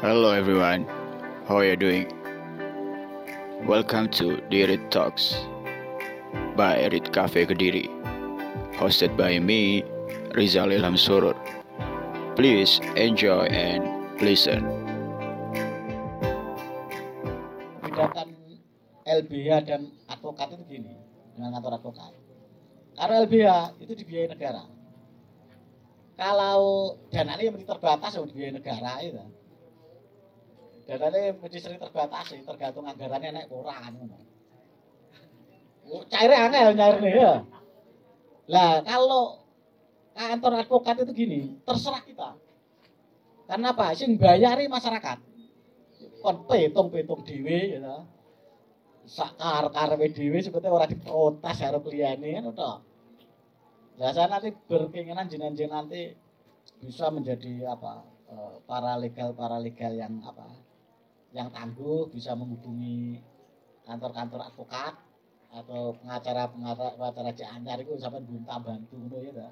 Hello everyone, how are you doing? Welcome to Dirit Talks by Erit Cafe Kediri, hosted by me, Rizal Ilham Surur. Please enjoy and listen. Bedakan LBH dan advokat itu gini dengan kantor advokat. Karena LBH itu dibiayai negara. Kalau dananya yang terbatas yang dibiayai negara itu. Dananya mesti sering terbatas sih, tergantung anggarannya naik kurang ngono. Oh, Cairnya angel nyairnya ya. Lah kalau kantor advokat itu gini, terserah kita. Karena apa? Sing bayari masyarakat. Kon petung-petung dhewe gitu. Sakar karepe dhewe sebetulnya ora diprotes karo kliyene ngono to. Lah saya nanti berkeinginan jenengan nanti bisa menjadi apa? eh, para legal para legal yang apa? Yang tangguh bisa menghubungi kantor-kantor advokat atau pengacara pengacara pengacara Cik Anyar itu sampai minta bantu ngono ya ta.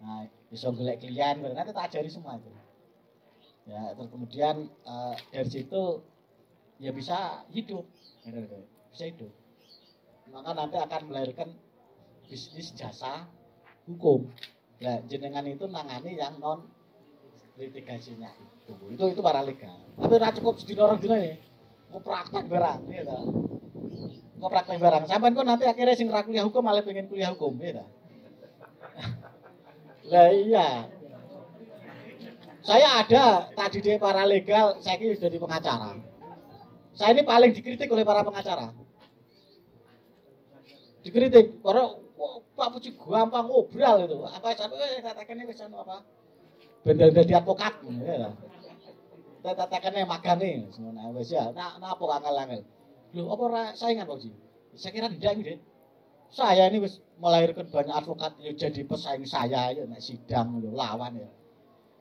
Nah, bisa golek klien, nanti tak ajari semua itu. Ya, terus kemudian eh, dari situ ya bisa hidup, bisa hidup. Maka nanti akan melahirkan bisnis jasa hukum. Nah, jenengan itu nangani yang non litigasinya itu. Itu itu para legal. Tapi ora cukup sedina orang dina ya. Praktek barang, ya ta. Praktek barang. Sampeyan kok nanti akhirnya sing ra kuliah hukum malah pengen kuliah hukum, ya. Lah iya. Saya ada tadi di para legal, saya ini di pengacara. Saya ini paling dikritik oleh para pengacara. Dikritik karena Pak Puji gampang ngobrol itu. Apa sampai katakan ini anu apa? Benda jadi advokat. Ya. Ini magang nih, semuanya wes ya. Nah, nah apa angel-angel? Loh, apa ora saingan Pak Puji? Saya kira tidak ini. Saya ini wis melahirkan banyak advokat ya jadi pesaing saya ya nek sidang ya, lawan ya.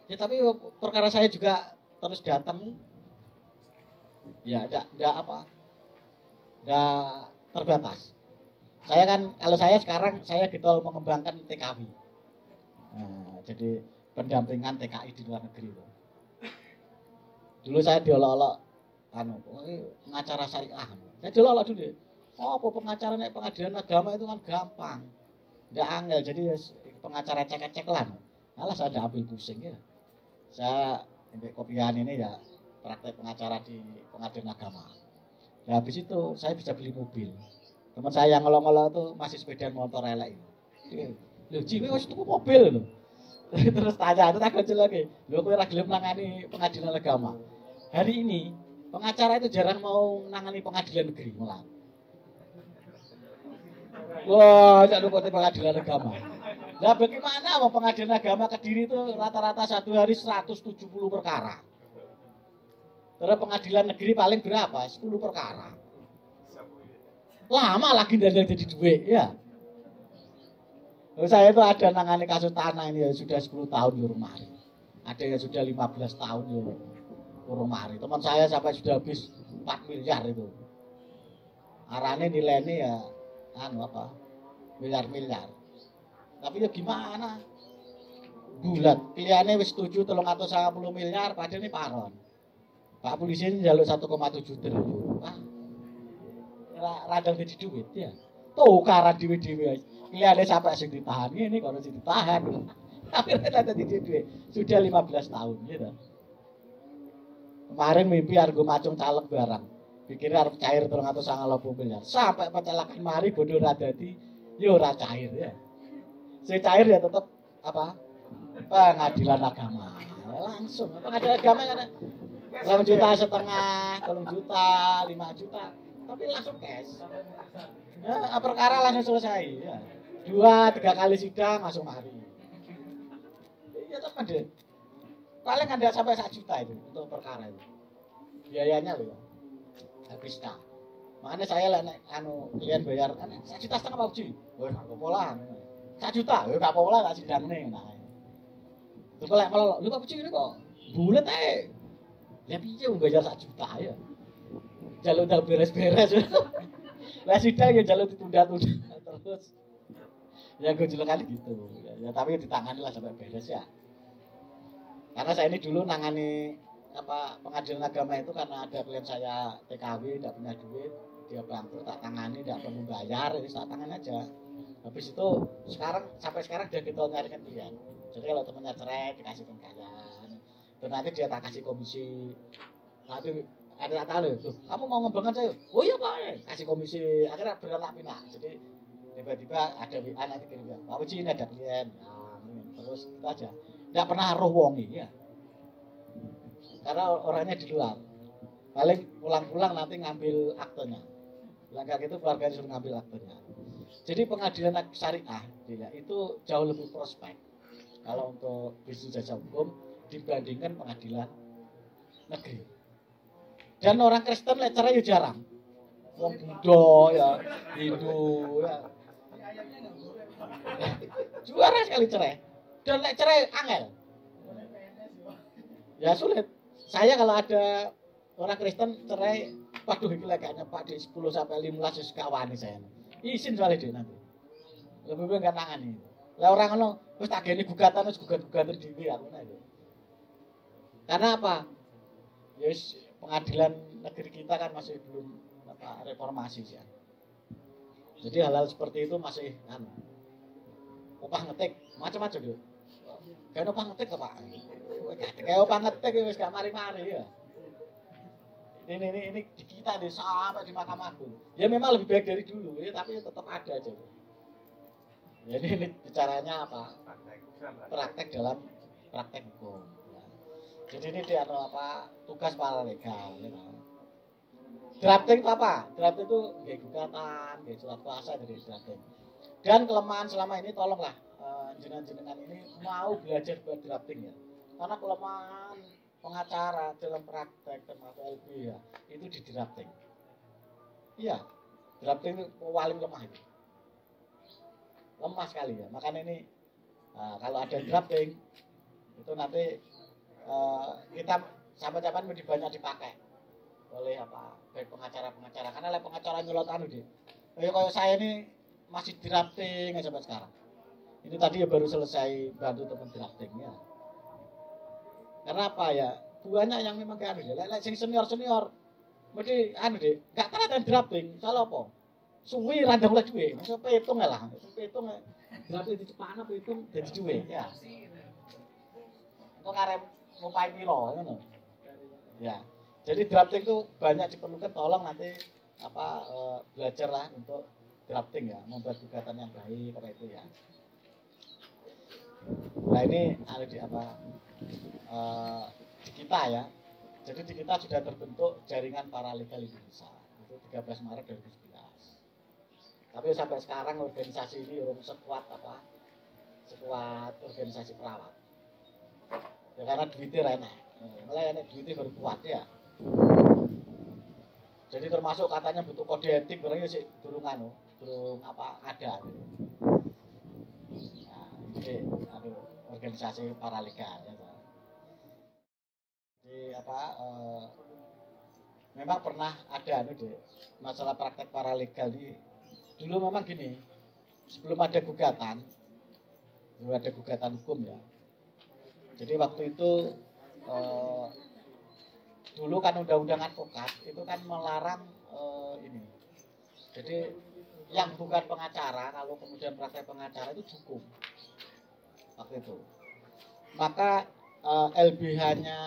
Ya tapi perkara saya juga terus datang ya enggak enggak apa enggak terbatas. Saya kan kalau saya sekarang saya getol mengembangkan TKW. Nah, jadi pendampingan TKI di luar negeri. Dulu saya diolok-olok anu, pengacara syariah. Saya diolok-olok dulu. Oh, apa pengacara nek pengadilan agama itu kan gampang. Enggak angel, jadi pengacara cek-ceklan. Malah saya ada ambil pusing ya. Saya ambil kopian ini ya praktek pengacara di pengadilan agama. Ya habis itu saya bisa beli mobil. Teman saya yang ngolong-ngolong itu masih sepeda motor elek. Loh, jiwa tuku mobil loh. Terus tanya, itu tak kecil lagi. Loh, kowe ora gelem nangani pengadilan agama. Hari ini pengacara itu jarang mau nangani pengadilan negeri malah. Wah, jangan lupa di pengadilan agama. Nah, bagaimana mau pengadilan agama Kediri itu rata-rata satu hari 170 perkara. Terus pengadilan negeri paling berapa? 10 perkara. Lama lagi dari jadi duit, ya. Saya itu ada nangani kasus tanah ini ya sudah 10 tahun di rumah. Ada yang sudah 15 tahun di rumah. Teman saya sampai sudah habis 4 miliar itu. Arane nilainya ya anu apa miliar-miliar tapi ya gimana bulat kliennya wis setuju tolong atau sangat puluh miliar padahal ini paron pak polisi ini jalur 1,7 triliun ra- radang jadi duit ya tuh karan dewi dewi kliennya sampai sing ditahan ini kalau sing ditahan. Tapi rata jadi duit sudah 15 tahun gitu kemarin mimpi argo macung caleg barang. Pikirnya harus cair terus atau sangat lopo miliar. Sampai pecelakaan mari bodoh radati yo ora cair ya. Saya cair ya tetap apa? Pengadilan agama. Langsung pengadilan agama kan enam juta setengah tolong juta lima juta. Tapi langsung cash ya, perkara langsung selesai ya. dua tiga kali sidang langsung mari ya teman deh paling ada sampai satu juta itu untuk perkara itu biayanya loh habis dah Makanya saya lah anu klien bayar kan satu juta setengah Pak Uji. Wah, gak apa-apa lah. Satu juta, ya gak apa-apa lah tak sidang nih. Nah. Terus kalau malah lu Pak Uji ini kok bulat ae. Ya piye wong bayar satu juta ya. Jalur udah beres-beres. Lah sidang ya jalur ditunda-tunda terus. Ya gue kali gitu. Ya, ya tapi ditangani lah sampai beres ya. Karena saya ini dulu nangani apa pengadilan agama itu karena ada klien saya TKW tidak punya duit dia bantu tak tangani tidak perlu bayar jadi tak tangan aja habis itu sekarang sampai sekarang dia kita nyarikan klien jadi kalau temennya cerai dikasihkan kalian dan nanti dia tak kasih komisi nanti ada tahu tuh kamu mau ngembangkan saya? Oh iya pak. Kasih komisi akhirnya beranak pinak jadi tiba-tiba ada WA nanti Uji ini ada klien. Nah, terus itu aja. Tidak pernah roh wongi ya karena orangnya di luar. Paling pulang-pulang nanti ngambil aktenya langkah itu keluarga disuruh ngambil aktenya jadi pengadilan syariah ya, itu jauh lebih prospek. Kalau untuk bisnis jasa hukum dibandingkan pengadilan negeri dan orang Kristen lecera ya jarang Wong Buddha ya, Hindu ya. Juara sekali cerai. Dan cerai angel. Ya sulit saya kalau ada orang Kristen cerai, waduh ini kayaknya Pak di 10 sampai 15 wis kawani saya. Izin soalnya dia nanti. Lebih baik kan ini. Lah orang ngono wis tak gene gugatan wis gugat-gugatan dhewe aku nek. Karena apa? Yes, ya pengadilan negeri kita kan masih belum apa reformasi. Ya. Jadi hal-hal seperti itu masih anu. Upah ngetik macam-macam tuh. Kayak upah ngetik Pak. Kayak apa ngetek wis gak mari-mari ya. Ini, ini, ini di kita di sampai di Mahkamah Agung. Ya memang lebih baik dari dulu ya, tapi tetap ada aja. Jadi ini bicaranya apa? Praktek dalam praktek hukum. Ya. Jadi ini dia apa tugas para legal. Ya. Drafting apa? Drafting itu gak gugatan, gak surat kuasa dari drafting. Dan kelemahan selama ini tolonglah uh, jenengan-jenengan ini mau belajar buat drafting ya karena kelemahan pengacara dalam praktek termasuk LB ya itu di drafting. Iya, drafting itu paling lemah itu. Lemah sekali ya. Makanya ini nah, kalau ada drafting itu nanti uh, kita sampai kapan lebih banyak dipakai oleh apa baik pengacara-pengacara karena oleh pengacara nyelot anu deh. Kayak kalau saya ini masih drafting sampai sekarang. Ini tadi ya baru selesai bantu teman drafting ya karena apa ya? Banyak yang memang kayak anu ya. Lek sing senior-senior mesti anu deh, gak dan drafting. Salah apa? Suwi randang oleh duwe. Masa petung lah. Petung drafting dicepakno petung dadi duwe ya. Kok ngarep ngupai piro ngono. Ya. Jadi drafting itu banyak diperlukan tolong nanti apa uh, belajar lah untuk drafting ya, membuat gugatan yang baik karena itu ya. Nah ini ada di apa uh, di kita ya. Jadi di kita sudah terbentuk jaringan paralegal Indonesia. Itu 13 Maret 2011. Tapi sampai sekarang organisasi ini belum sekuat apa? Sekuat organisasi perawat. Ya karena duitnya enak. Mulai enak duitnya baru kuat ya. Jadi termasuk katanya butuh kode etik, berarti sih durung anu, durung apa ada. Nah, jadi aduh, organisasi paralegal ya di apa uh, memang pernah ada anu deh masalah praktek paralegal di dulu memang gini sebelum ada gugatan belum ada gugatan hukum ya jadi waktu itu uh, dulu kan undang-undang advokat itu kan melarang uh, ini. Jadi yang bukan pengacara kalau kemudian praktek pengacara itu hukum waktu itu. Maka uh, eh, LBH-nya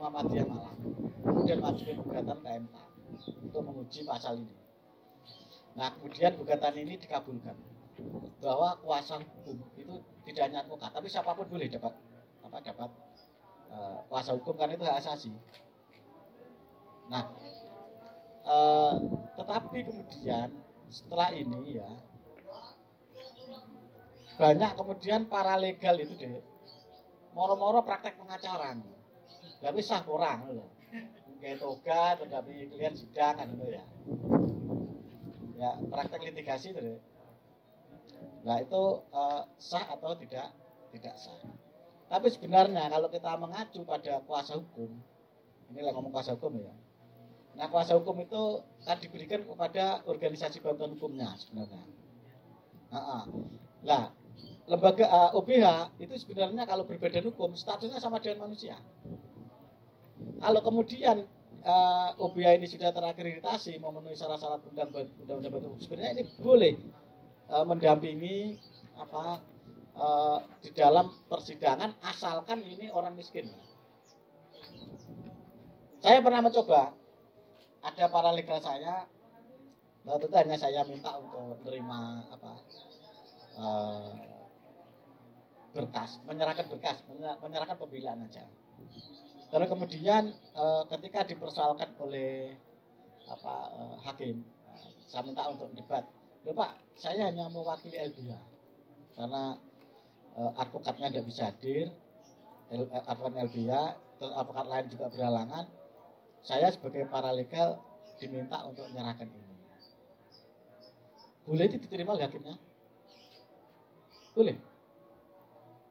Muhammadiyah Malang kemudian majukan gugatan ke MK untuk menguji pasal ini. Nah kemudian gugatan ini dikabulkan bahwa kuasa hukum itu tidak hanya advokat, tapi siapa pun boleh dapat apa dapat uh, kuasa hukum kan itu hak asasi. Nah, uh, tetapi kemudian setelah ini ya banyak kemudian para legal itu deh moro-moro praktek pengacara nggak bisa kurang loh kayak toga tetapi klien sidang kan itu ya. Ya praktek litigasi itu nah itu uh, sah atau tidak? Tidak sah tapi sebenarnya kalau kita mengacu pada kuasa hukum ini lah ngomong kuasa hukum ya. Nah kuasa hukum itu kan diberikan kepada organisasi bantuan hukumnya sebenarnya. Nah, nah lembaga uh, eh, OBH itu sebenarnya kalau berbeda hukum statusnya sama dengan manusia. kalau kemudian uh, eh, OBA ini sudah terakreditasi memenuhi syarat-syarat undang-undang batu sebenarnya ini boleh uh, mendampingi apa uh, di dalam persidangan asalkan ini orang miskin. Saya pernah mencoba ada para legal saya tentu hanya saya minta untuk menerima apa uh, berkas, menyerahkan berkas, menyerahkan pembelaan aja. Karena kemudian e, ketika dipersoalkan oleh apa e, hakim, saya minta untuk debat. Pak, saya hanya mewakili LBH karena e, advokatnya tidak bisa hadir, advokat LBH, terus advokat lain juga berhalangan. Saya sebagai paralegal diminta untuk menyerahkan ini. Boleh itu diterima oleh hakimnya? Boleh.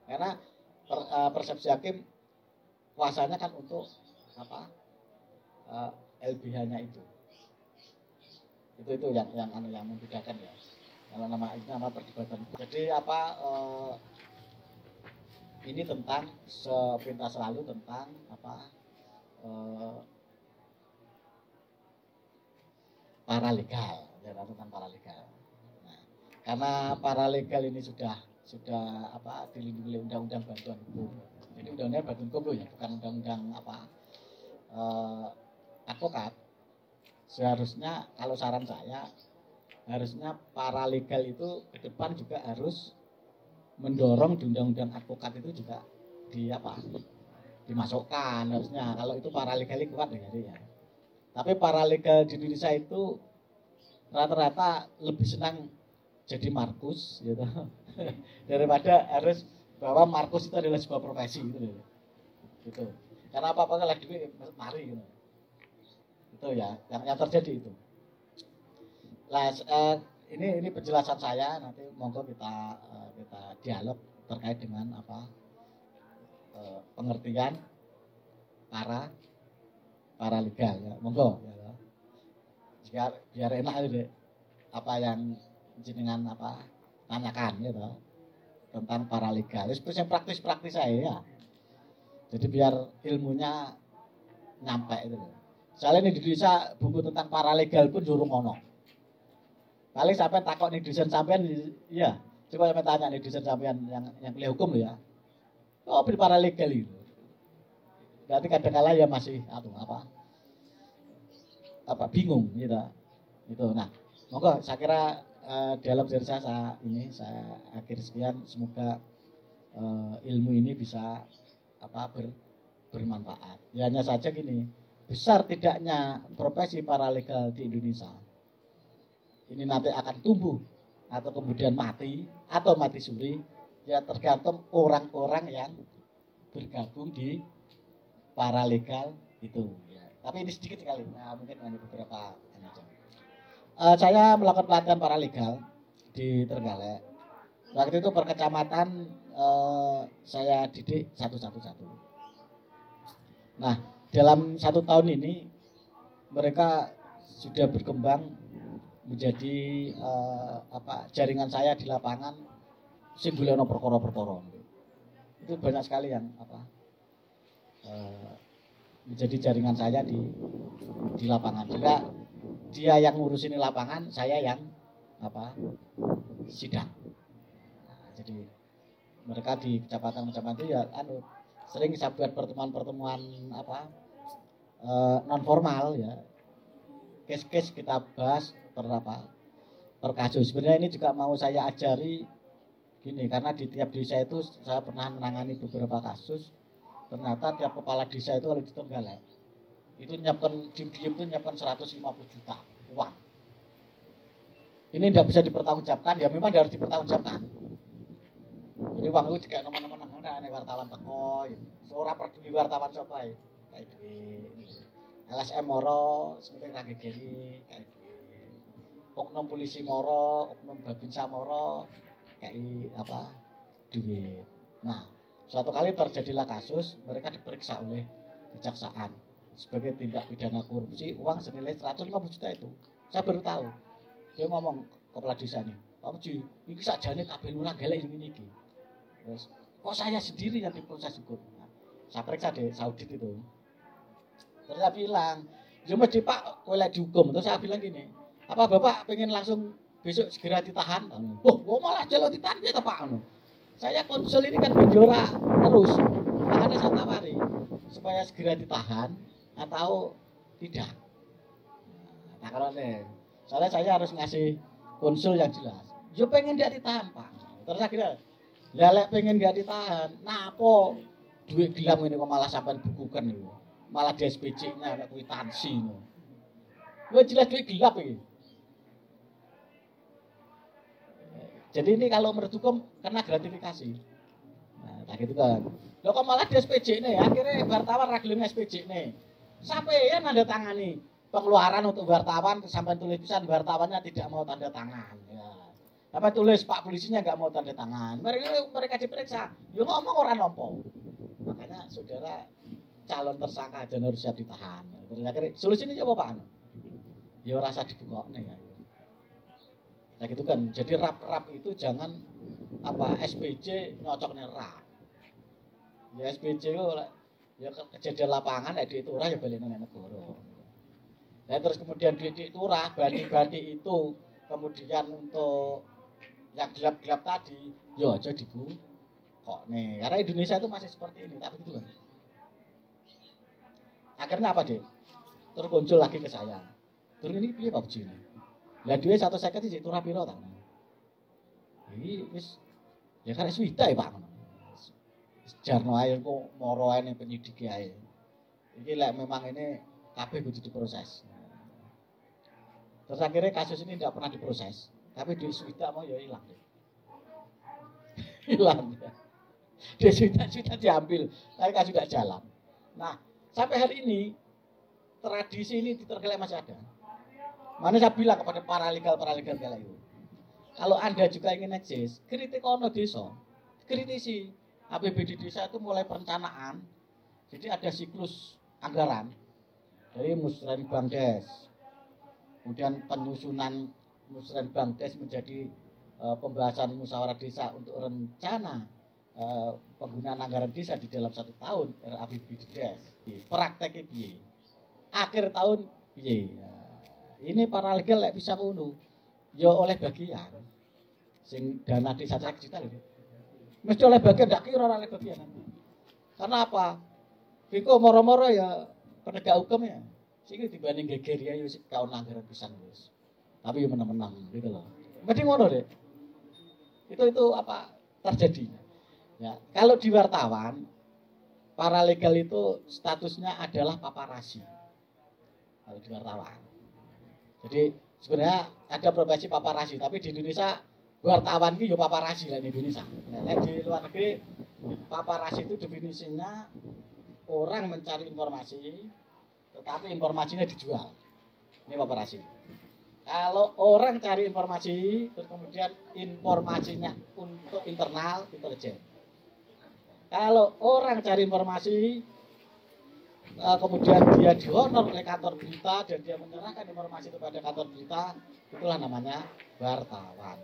Karena per, uh, persepsi hakim kuasanya kan untuk apa uh, eh, LBH-nya itu itu itu yang yang yang membedakan ya kalau nama nama perdebatan jadi apa uh, ini tentang sepintas selalu tentang apa uh, paralegal ya tentang paralegal nah, karena paralegal ini sudah sudah apa dilindungi oleh undang-undang bantuan hukum jadi undang-undang Badun Kobo ya, bukan undang-undang apa uh, advokat. Seharusnya kalau saran saya harusnya para legal itu ke depan juga harus mendorong di undang-undang advokat itu juga di apa dimasukkan harusnya kalau itu para legal kuat ya, ya. Tapi para legal di Indonesia itu rata-rata lebih senang jadi Markus gitu daripada harus bahwa Markus itu adalah sebuah profesi gitu. Gitu. Karena apa-apa lagi duit mari gitu. Itu ya, yang yang terjadi itu. Uh, ini ini penjelasan saya nanti monggo kita uh, kita dialog terkait dengan apa uh, pengertian para para legal ya. Monggo ya. Biar biar enak aja apa yang jenengan apa tanyakan gitu tentang paralegal. Itu yang praktis-praktis saya ya. Jadi biar ilmunya nyampe itu. Soalnya di Indonesia buku tentang paralegal pun jurung ono. Paling sampai takut nih desain sampean, ya. Coba sampai tanya nih desain sampean yang yang kuliah hukum ya. Oh, beli paralegal itu. Berarti kadang-kala ya masih apa apa apa bingung gitu. Itu. Nah, monggo saya kira uh, dalam dari saya, saya ini saya akhir sekian semoga uh, ilmu ini bisa apa ber, bermanfaat. Ya hanya saja gini, besar tidaknya profesi paralegal di Indonesia ini nanti akan tumbuh atau kemudian mati atau mati suri ya tergantung orang-orang yang bergabung di paralegal itu ya. Tapi ini sedikit sekali, nah, mungkin hanya beberapa uh, saya melakukan pelatihan paralegal di Trenggalek. Waktu itu per kecamatan uh, saya didik satu-satu-satu. Nah, dalam satu tahun ini mereka sudah berkembang menjadi uh, apa jaringan saya di lapangan singguleno perkara-perkara. Itu banyak sekali yang apa uh, menjadi jaringan saya di di lapangan. Juga dia yang ngurusin lapangan, saya yang apa sidang. Nah, jadi mereka di kecamatan-kecamatan itu ya anu sering saya buat pertemuan-pertemuan apa e, non formal ya case-case kita bahas per apa per kasus sebenarnya ini juga mau saya ajari gini karena di tiap desa itu saya pernah menangani beberapa kasus ternyata tiap kepala desa itu kalau di itu nyiapkan diem-diem itu nyiapkan 150 juta uang. Ini tidak bisa dipertanggungjawabkan, ya memang harus dipertanggungjawabkan. Jadi uang itu juga teman-teman ada nih wartawan teko, seorang peduli wartawan siapa ya, kayak. LSM Moro, seperti lagi gini, kayak. Oknum polisi Moro, oknum babinsa Moro, kayak apa, duit. Nah, suatu kali terjadilah kasus, mereka diperiksa oleh kejaksaan sebagai tindak pidana korupsi uang senilai 150 juta itu. Saya baru tahu. Dia ngomong kepala desa nih, Pak Puji, ini nih kabel lurah gelek ini ini. Terus, kok saya sendiri yang diproses hukum? Nah, saya periksa deh Saudi itu. Terus saya bilang, ya mesti Pak, lek dihukum. Terus saya bilang gini, apa Bapak pengen langsung besok segera ditahan? Oh, oh malah jalan ditahan ya Pak. Saya konsul ini kan menjora terus. Makanya saya tawari supaya segera ditahan atau tidak. Nah kalau nih, soalnya saya harus ngasih konsul yang jelas. Yo pengen dia ditahan Pak. Terus akhirnya Lelek pengen gak ditahan. Napa duit gelam ini kok malah sampai bukukan itu. Malah di SPC-nya kwitansi itu. Gue jelas duit gelap ini. Jadi ini kalau menurut hukum kena gratifikasi. Nah, tak gitu kan. Lo kok malah di SPJ nih, akhirnya wartawan ragilnya SPJ nih. Sampai ya nanda tangani pengeluaran untuk wartawan sampai tulisan wartawannya tidak mau tanda tangan. Ya apa tulis pak polisinya nggak mau tanda tangan mereka mereka diperiksa ya ngomong orang nompo makanya saudara calon tersangka aja harus siap ditahan akhirnya solusinya apa pak ya rasa dibuka nih ya nah gitu kan. Jadi rap-rap itu jangan apa SPJ nyocoknya rap. Ya SPJ itu ya kejadian lapangan ya di turah ya balik nanya negara. Nah terus kemudian di, di turah bandi-bandi itu kemudian untuk yang gelap-gelap tadi ya aja dibu kok nih karena Indonesia itu masih seperti ini tapi itu kan. Akhirnya apa deh terus lagi ke saya. Terus ini piye Pak Bujine lah satu seket sih turah piro ta? Ini wis ya kan swita ya Pak. Jarno ae kok moro ae penyidik ae. Iki lek memang ini kabeh kudu diproses. Terus akhirnya kasus ini tidak pernah diproses. Tapi di swita mau ya hilang. Hilang. Ya. Di swita-swita diambil, tapi kan sudah jalan. Nah, sampai hari ini tradisi ini di Tergelek masih ada. Mana saya bilang kepada para legal para legal kala itu. Kalau Anda juga ingin eksis, kritik ono desa. Kritisi APBD desa itu mulai perencanaan. Jadi ada siklus anggaran dari musren bangdes, kemudian penyusunan musren bangdes menjadi uh, pembahasan musyawarah desa untuk rencana uh, penggunaan anggaran desa di dalam satu tahun RAPBDes praktek piye akhir tahun piye nah, ini para legal bisa ngono ya oleh bagian sing dana desa cek juta lho mesti oleh bagian tidak kira oleh bagian karena apa Biko moro-moro ya penegak hukum ya sih dibanding geger ya yus kawan anggaran pisan wis tapi menang-menang gitu loh. Mesti ngono deh. Itu itu apa terjadi. Ya, kalau di wartawan para legal itu statusnya adalah paparasi. Kalau di wartawan. Jadi sebenarnya ada profesi paparasi, tapi di Indonesia wartawan itu ya paparasi lah di Indonesia. Nah, di luar negeri paparasi itu definisinya orang mencari informasi, tetapi informasinya dijual. Ini paparasi. Kalau orang cari informasi, terus kemudian informasinya untuk internal, intelijen. Kalau orang cari informasi, eh, kemudian dia dihonor oleh kantor berita dan dia menyerahkan informasi kepada kantor berita, itulah namanya wartawan.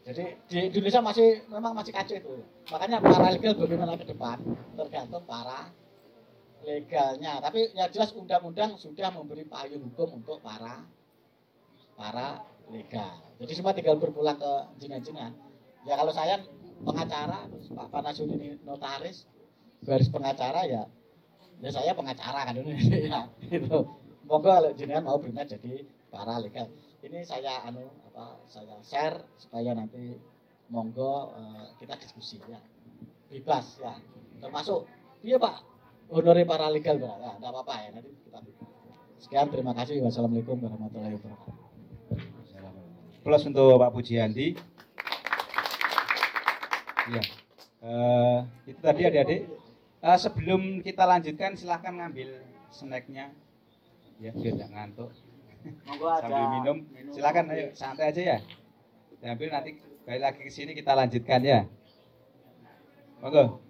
Jadi di Indonesia masih memang masih kacau itu. Makanya para legal bagaimana ke depan tergantung para legalnya. Tapi ya jelas undang-undang sudah memberi payung hukum untuk para para legal. Jadi semua tinggal berpulang ke jenengan-jenengan. Ya kalau saya pengacara, Pak Panasun ini notaris, garis pengacara ya, ya saya pengacara kan ini ya, itu. Monggo kalau jenengan mau berminat jadi para legal. Ini saya anu apa saya share supaya nanti monggo uh, kita diskusi ya. Bebas ya. Termasuk iya Pak honore para legal Pak. Ya, enggak apa-apa ya nanti kita Sekian terima kasih. Wassalamualaikum warahmatullahi wabarakatuh. Plus untuk Pak Pujianti. Iya. Uh, itu tadi adik-adik. Uh, sebelum kita lanjutkan silahkan ngambil snacknya. Ya, biar tidak ngantuk. Monggo Sambil minum. minum. Silakan ayo santai aja ya. Diambil nanti balik lagi ke sini kita lanjutkan ya. Monggo.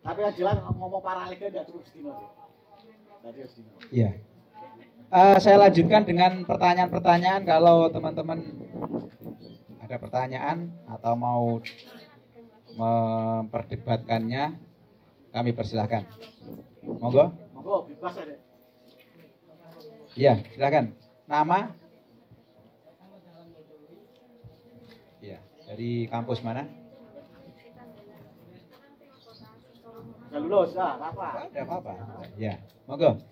Tapi yang jelas ngomong paralelnya tidak cukup sedino. Iya. Uh, saya lanjutkan dengan pertanyaan-pertanyaan kalau teman-teman ada pertanyaan atau mau memperdebatkannya kami persilahkan. Monggo. Monggo bebas ya, Dek. Iya, silakan. Nama? Iya, dari kampus mana? Ya lulus, ya, apa? Ada apa-apa. Ya, monggo.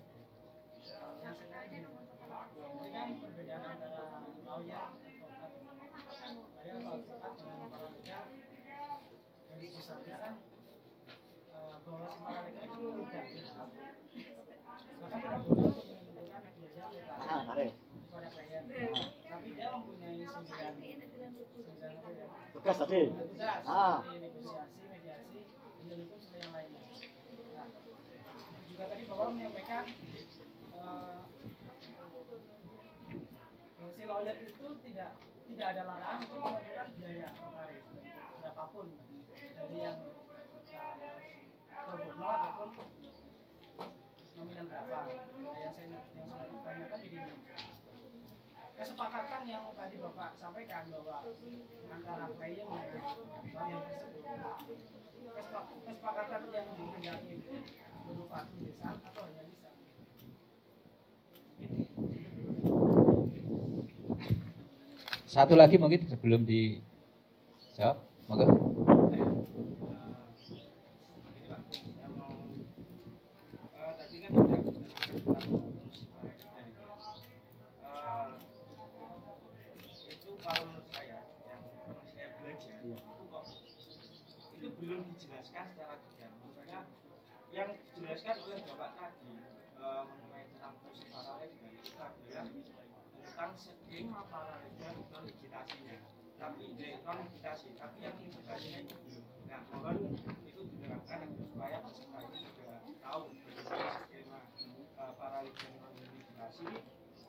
Tugas tadi. Ah. juga tadi Bapak menyampaikan si lawyer itu tidak tidak ada larangan untuk mengajukan biaya notaris berapapun dari yang pro bono ataupun nominal berapa. Kesepakatan yang tadi Bapak sampaikan bahwa antara dengan lawyer tersebut kesepak- kesepakatan yang dikehendaki itu berupa tulisan atau hanya lisan. Satu lagi mungkin sebelum dijawab. Monggo. Eh, tadi kan sudah Eh, itu kalau menurut saya yang saya belajar itu kok itu belum dijelaskan secara detail maksudnya yang dijelaskan oleh bapak tadi eh, mengenai tentang proses paralel dan itu adalah tentang skema non digitasinya tapi eh, digitasi tapi yang digitasinya itu nah mohon itu diterapkan supaya peserta itu juga tahu bagaimana skema eh, paralel dan non digitasi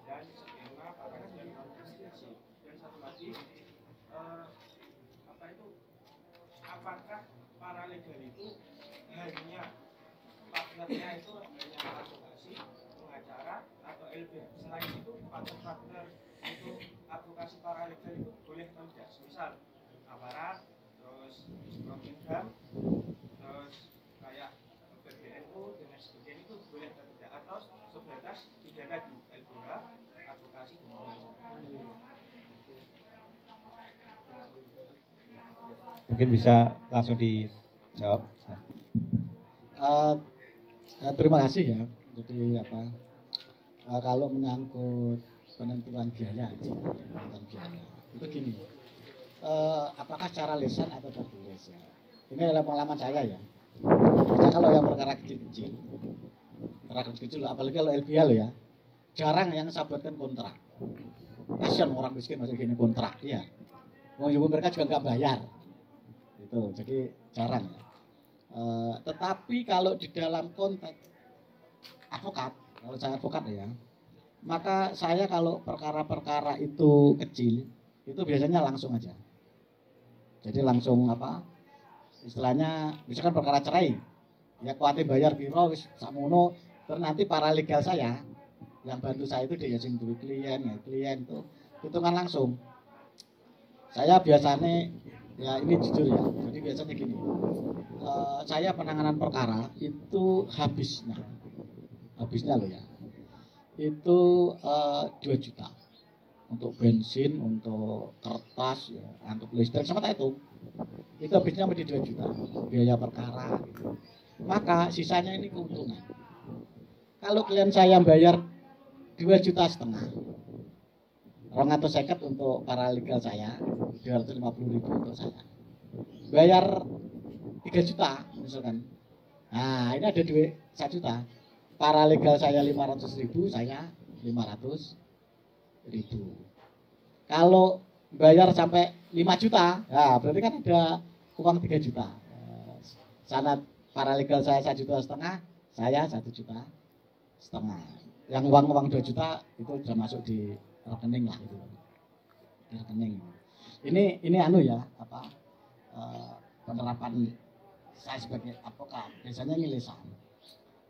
dan skema non digitasi dan satu lagi eh, apa itu? Apakah paralegal itu hanya partnernya itu hanya advokasi, pengacara atau LBH. Selain itu partner-partner itu advokasi paralegal itu boleh atau tidak. Misal aparat, terus Romingham, terus kayak BDNU dan sebagainya itu boleh atau tidak atau sebatas tiga tadi LBH, advokasi dan pengacara. Mungkin bisa langsung dijawab. Eh, eh, terima kasih ya. Jadi apa? eh, kalau menyangkut penentuan biaya, penentuan biaya itu gini. eh, apakah secara lisan atau tertulis ya? Ini adalah pengalaman saya ya. Saya kalau yang perkara kecil-kecil, perkara kecil apalagi kalau lo ya, jarang yang saya kontrak. Kasian orang miskin masih gini kontrak, ya. Mau mereka juga nggak bayar, itu jadi jarang. Eh, tetapi kalau di dalam konteks advokat, kalau saya advokat ya, maka saya kalau perkara-perkara itu kecil, itu biasanya langsung aja. Jadi langsung apa? Istilahnya, misalkan perkara cerai, ya kuatir bayar biro, wis samono, terus nanti para legal saya, yang bantu saya itu dia sing klien, ya klien itu hitungan langsung. Saya biasanya ya ini jujur ya, jadi biasanya gini, eh, saya penanganan perkara itu habisnya. Habisnya loh ya. Itu eh, 2 juta. Untuk bensin untuk kertas ya untuk listrik sama itu. Itu habisnya menjadi 2 juta. Biaya perkara. Gitu. maka sisanya ini keuntungan. Kalau klien saya bayar 2 juta setengah orang atau seket untuk para legal saya 250 ribu untuk saya. Bayar 3 juta misalkan. Nah ini ada duit 1 juta. Para legal saya 500 ribu saya 500 ribu. Kalau bayar sampai 5 juta ya berarti kan ada uang 3 juta. Eh, sana para legal saya 1 juta setengah saya 1 juta setengah. Yang uang-uang 2 juta itu sudah masuk di rekening lah itu di rekening ini ini anu ya apa eh, penerapan saya sebagai advokat biasanya ini lisan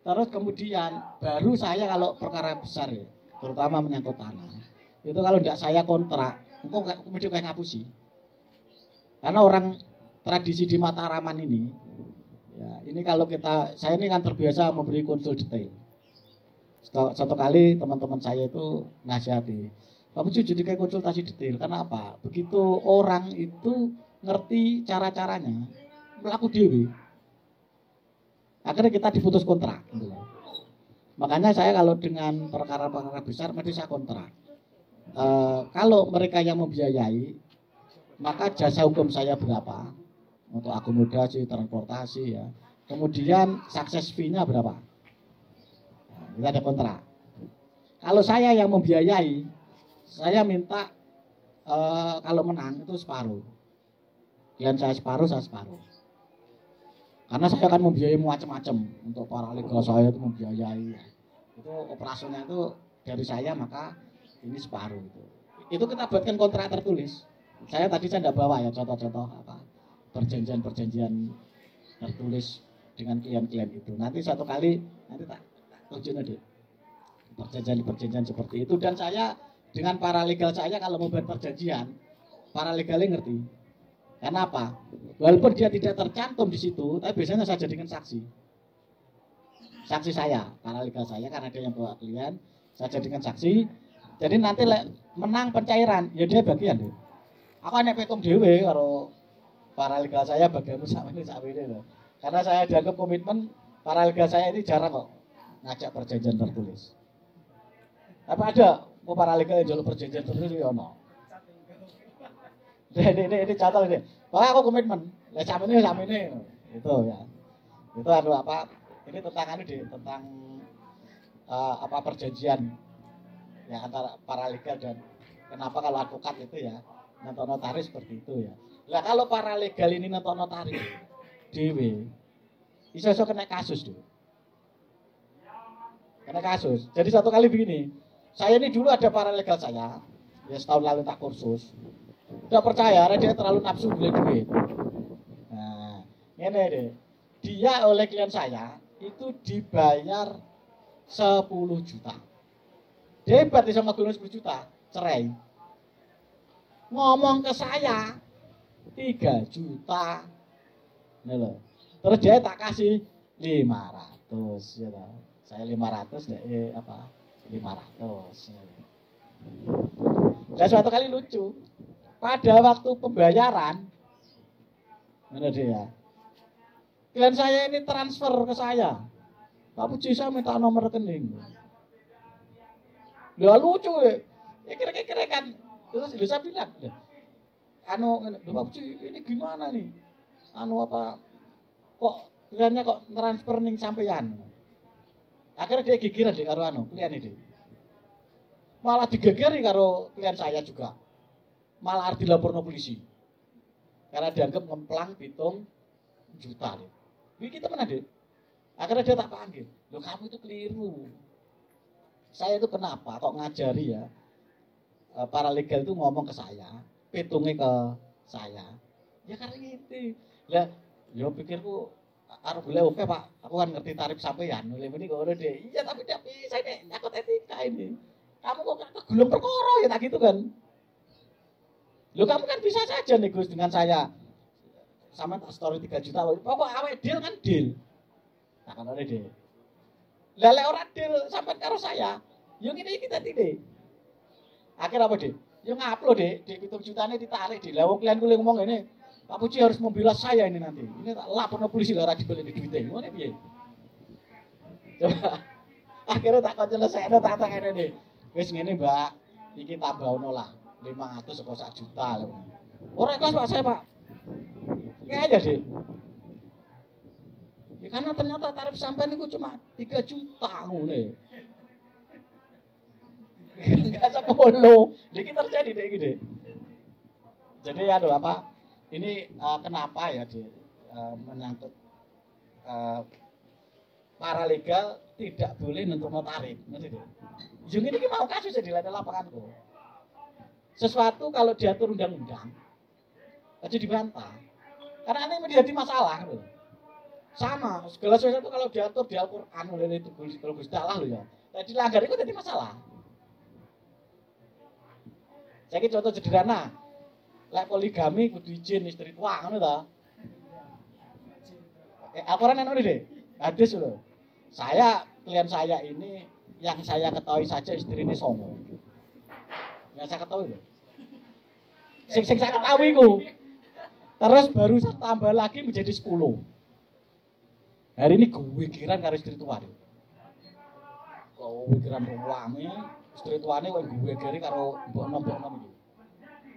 terus kemudian baru saya kalau perkara besar ya terutama menyangkut tanah itu kalau tidak saya kontrak kayak kemudian kayak ngapusi. Karena orang tradisi di Mataraman ini ya ini kalau kita saya ini kan terbiasa memberi konsul detail. Satu, kali teman-teman saya itu nasihati, kamu jadi kayak konsultasi detail. Karena apa? Begitu orang itu ngerti cara-caranya, melaku dewi. Akhirnya kita diputus kontrak. Gitu. Makanya saya kalau dengan perkara-perkara besar mesti saya kontrak. E, kalau mereka yang membiayai, maka jasa hukum saya berapa? Untuk akomodasi, transportasi ya. Kemudian sukses fee-nya berapa? Kita ada kontrak. Kalau saya yang membiayai, saya minta e, kalau menang itu separuh. Klien saya separuh, saya separuh. Karena saya akan membiayai macam-macam untuk para legal saya itu membiayai. Itu operasionalnya itu dari saya maka ini separuh itu. Itu kita buatkan kontrak tertulis. Saya tadi saya tidak bawa ya contoh-contoh apa perjanjian-perjanjian tertulis dengan klien-klien itu. Nanti satu kali nanti tak, tunjukin deh perjanjian-perjanjian seperti itu dan saya dengan para legal saya kalau membuat perjanjian para legalnya ngerti karena apa? Walaupun dia tidak tercantum di situ, tapi biasanya saya jadikan saksi. Saksi saya, karena legal saya, karena dia yang bawa klien, saya jadikan saksi. Jadi nanti menang pencairan, ya dia bagian deh. Aku hanya petung dewe kalau para legal saya bagian sama ini sama ini. Karena saya dianggap komitmen para legal saya ini jarang kok ngajak perjanjian tertulis. Apa ada mau para legal yang perjanjian tertulis ya no? ini, ini, ini contoh ini. Pokoknya aku komitmen. Lah sama ini sama ini. Itu ya. Itu anu apa? Ini tentang anu di tentang uh, apa perjanjian ya antara para legal dan kenapa kalau advokat itu ya nonton notaris seperti itu ya. Lah kalau para legal ini nonton notaris dewe iso-iso kena kasus tuh. Kena kasus. Jadi satu kali begini, saya ini dulu ada para legal saya, ya setahun lalu tak kursus. Tidak percaya, dia terlalu nafsu beli duit. Nah, ini deh. Dia oleh klien saya itu dibayar 10 juta. Debat sama 10 juta, cerai. Ngomong ke saya 3 juta. Ini loh. Terus dia tak kasih 500 ya Saya 500 deh eh, apa? 500. Ya. Dan suatu kali lucu pada waktu pembayaran mana dia klien saya ini transfer ke saya Pak Puji saya minta nomor rekening ya lucu ya ya kira-kira kan terus saya bilang anu Pak Puji ini gimana nih anu apa kok kliennya kok transfer ning sampeyan akhirnya dia gigiran deh karo anu klien ini malah digegeri karo klien saya juga malah arti lapor polisi. Karena dianggap ngemplang pitung juta. Ini kita mana deh? Akhirnya dia tak panggil. Loh kamu itu keliru. Saya itu kenapa kok ngajari ya eh, para legal itu ngomong ke saya, pitungnya ke saya. Ya karena gitu. Lah, ya pikirku harus boleh oke pak, aku kan ngerti tarif sampean. Mulai ini kok deh. Iya tapi tidak bisa ini nyakut etika ini. Kamu kok gulung perkara ya tak gitu kan? Lo kamu kan bisa saja nih Gus dengan saya. Sama tak story 3 juta. Pokok awet deal kan deal. Nah kan deal. Lele orang deal sampai karo saya. Yang ini kita tidak. Akhirnya apa deh? Yang ngupload deh, di jutanya ditarik di lawang kalian kuliah ngomong ini. Pak Puji harus membela saya ini nanti. Ini tak lapor polisi lah dibeli di duitnya. Mana piye? Coba. Akhirnya tak kau selesai, tak tak ini. Wes ini mbak, iki tambah ono lah. 500 atau 1 juta. Orang ikhlas Pak saya Pak. Ini aja sih. Ya karena ternyata tarif sampai itu cuma 3 juta nih. Enggak sepuluh. Jadi terjadi deh gini. Jadi aduh apa? Ini uh, kenapa ya di uh, menyangkut uh, para legal tidak boleh nentuno tarif, ngerti. Yang ini mau kasus jadi lapangan kok sesuatu kalau diatur undang-undang aja dibantah. Karena ini menjadi masalah loh. sama segala sesuatu kalau diatur di Al-Quran oleh itu kalau Gusti Allah loh ya. Jadi langgar itu jadi masalah. Saya contoh sederhana lek poligami kudu izin istri tua ngono ta eh, Al-Quran yang ini deh, hadis loh. Saya, klien saya ini, yang saya ketahui saja istri ini songo. Yang saya ketahui loh. Sing, sing saya ketahui ku. Terus baru tambah lagi menjadi 10. Hari ini gue kiran karo istri tua deh. Kau pikiran rame, istri tuane kok gue kiri karo mbok nom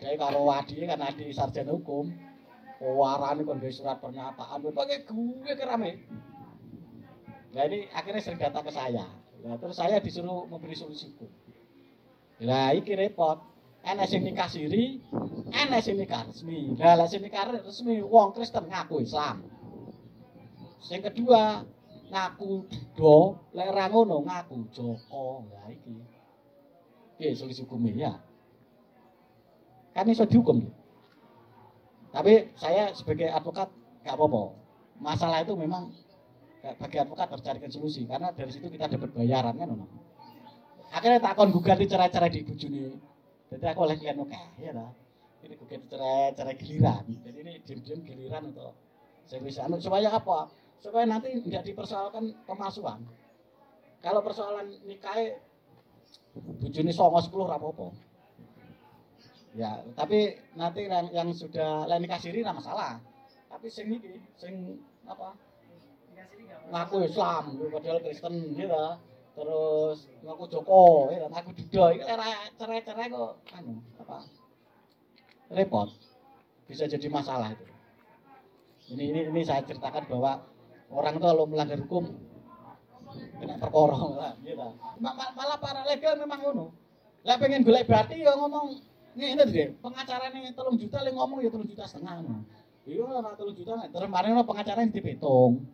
Kayak karo adi kan adi sarjana hukum. Warane kon surat pernyataan, pakai gue kerame. Nah ini akhirnya sering datang ke saya. Nah, terus saya disuruh memberi solusi hukum. Lah iki repot. Enak sing nikah siri, enak sing nikah resmi. Lah lah sing nikah resmi wong Kristen ngaku Islam. Sing kedua ngaku do, lek ngono ngaku Joko. Lah iki. Piye solusi hukumnya ya? Kan iso dihukum. Tapi saya sebagai advokat nggak apa-apa. Masalah itu memang bagi advokat harus carikan solusi karena dari situ kita dapat bayaran kan. Akhirnya takon gugat di cerai-cerai di bujuni. Jadi aku oleh klien oke ya lah. Ini gugat cerai-cerai giliran. Jadi ini diam-diam giliran untuk saya bisa anu supaya apa? Supaya nanti tidak dipersoalkan pemalsuan. Kalau persoalan nikah bujuni songo sepuluh rapopo. Ya, tapi nanti yang, yang sudah lain nikah siri nggak masalah. Tapi sing iki, sing apa? Ngaku Islam, padahal Kristen gitu. Terus ngaku Joko, ya, ngaku Buddha, itu cerai-cerai kok anu apa? Repot. Bisa jadi masalah itu. Ini ini ini saya ceritakan bahwa orang itu kalau melanggar hukum kena perkorong lah, gitu. Ma- Malah para legal memang ngono. Lah pengen golek berarti ya ngomong ini deh, pengacara nih telung juta, le ngomong ya telung juta setengah. Iya lah telung juta, terus kemarin ono pengacara yang dihitung.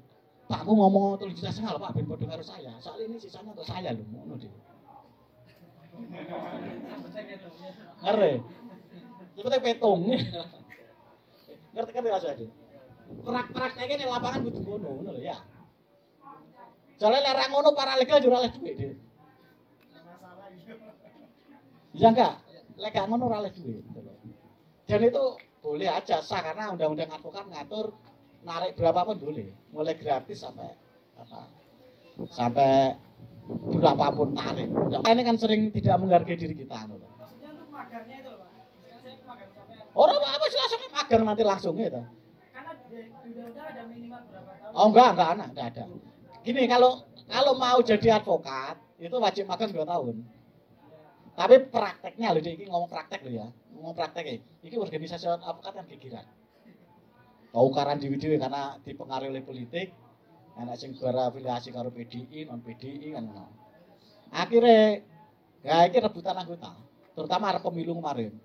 Pak aku ngomong telung juta setengah loh Pak, ben podo karo saya. Soal ini sisanya untuk saya loh, ngono deh. Ngerti? Kita petung. Ngerti kan rasa deh. Prak-prakteknya di lapangan butuh ngono, ngono lho ya. Soalnya lerang ngono para legal oleh duit deh. Iya enggak? Lek gak ngono ora oleh duit. gitu loh. Dan itu boleh aja sah karena undang-undang advokat ngatur narik berapapun boleh, mulai gratis sampai apa? Sampai berapapun tarik. Ini kan sering tidak menghargai diri kita. Maksudnya untuk itu Pak. Orang apa sih langsung magang nanti langsung gitu. karena undang-undang ada minimal berapa tahun. Oh enggak, enggak anak, enggak ada. Gini kalau kalau mau jadi advokat itu wajib magang 2 tahun. Tapi prakteknya loh, ini ngomong praktek loh ya, ngomong praktek ya. Ini organisasi advokat kan gigiran. Tahu karan di video karena dipengaruhi oleh politik, anak sing berafiliasi karo PDI, non PDI kan. Akhirnya, ya ini rebutan anggota, terutama ada pemilu kemarin.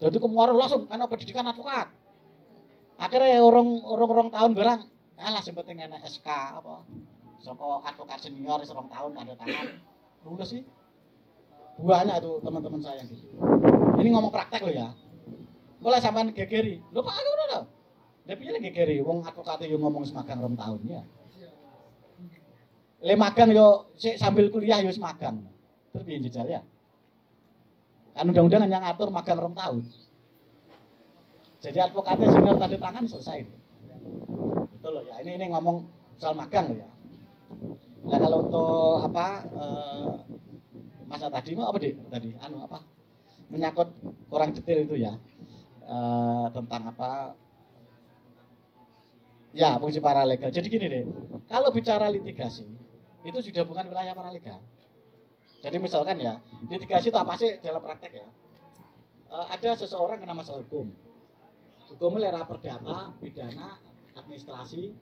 Jadi kemarin langsung karena pendidikan advokat. Akhirnya orang orang tahun barang, alah sing penting SK apa, soko advokat senior serong tahun tanda tangan, lulus sih. Banyak tuh teman-teman saya yang gitu. Ini ngomong praktek loh ya. Mulai sampean gegeri. Lho Pak aku udah tau. Piye lagi gegeri wong advokat yo ngomong semagang rong tahun ya. Le magang yo sik sambil kuliah yo semagang. Terus piye jejal ya? Kan undang-undang hanya ngatur magang rong tahun. Jadi advokatnya senior tanda tangan selesai. Betul loh ya. Ini ini ngomong soal magang loh ya. Nah kalau untuk apa eh, masa tadi mau apa deh tadi anu apa menyangkut kurang detail itu ya Eh, tentang apa ya fungsi paralegal. Jadi gini deh, kalau bicara litigasi itu sudah bukan wilayah paralegal. Jadi misalkan ya litigasi itu apa sih dalam praktek ya? Eh, ada seseorang kena masalah hukum, hukum lera perdata, pidana, administrasi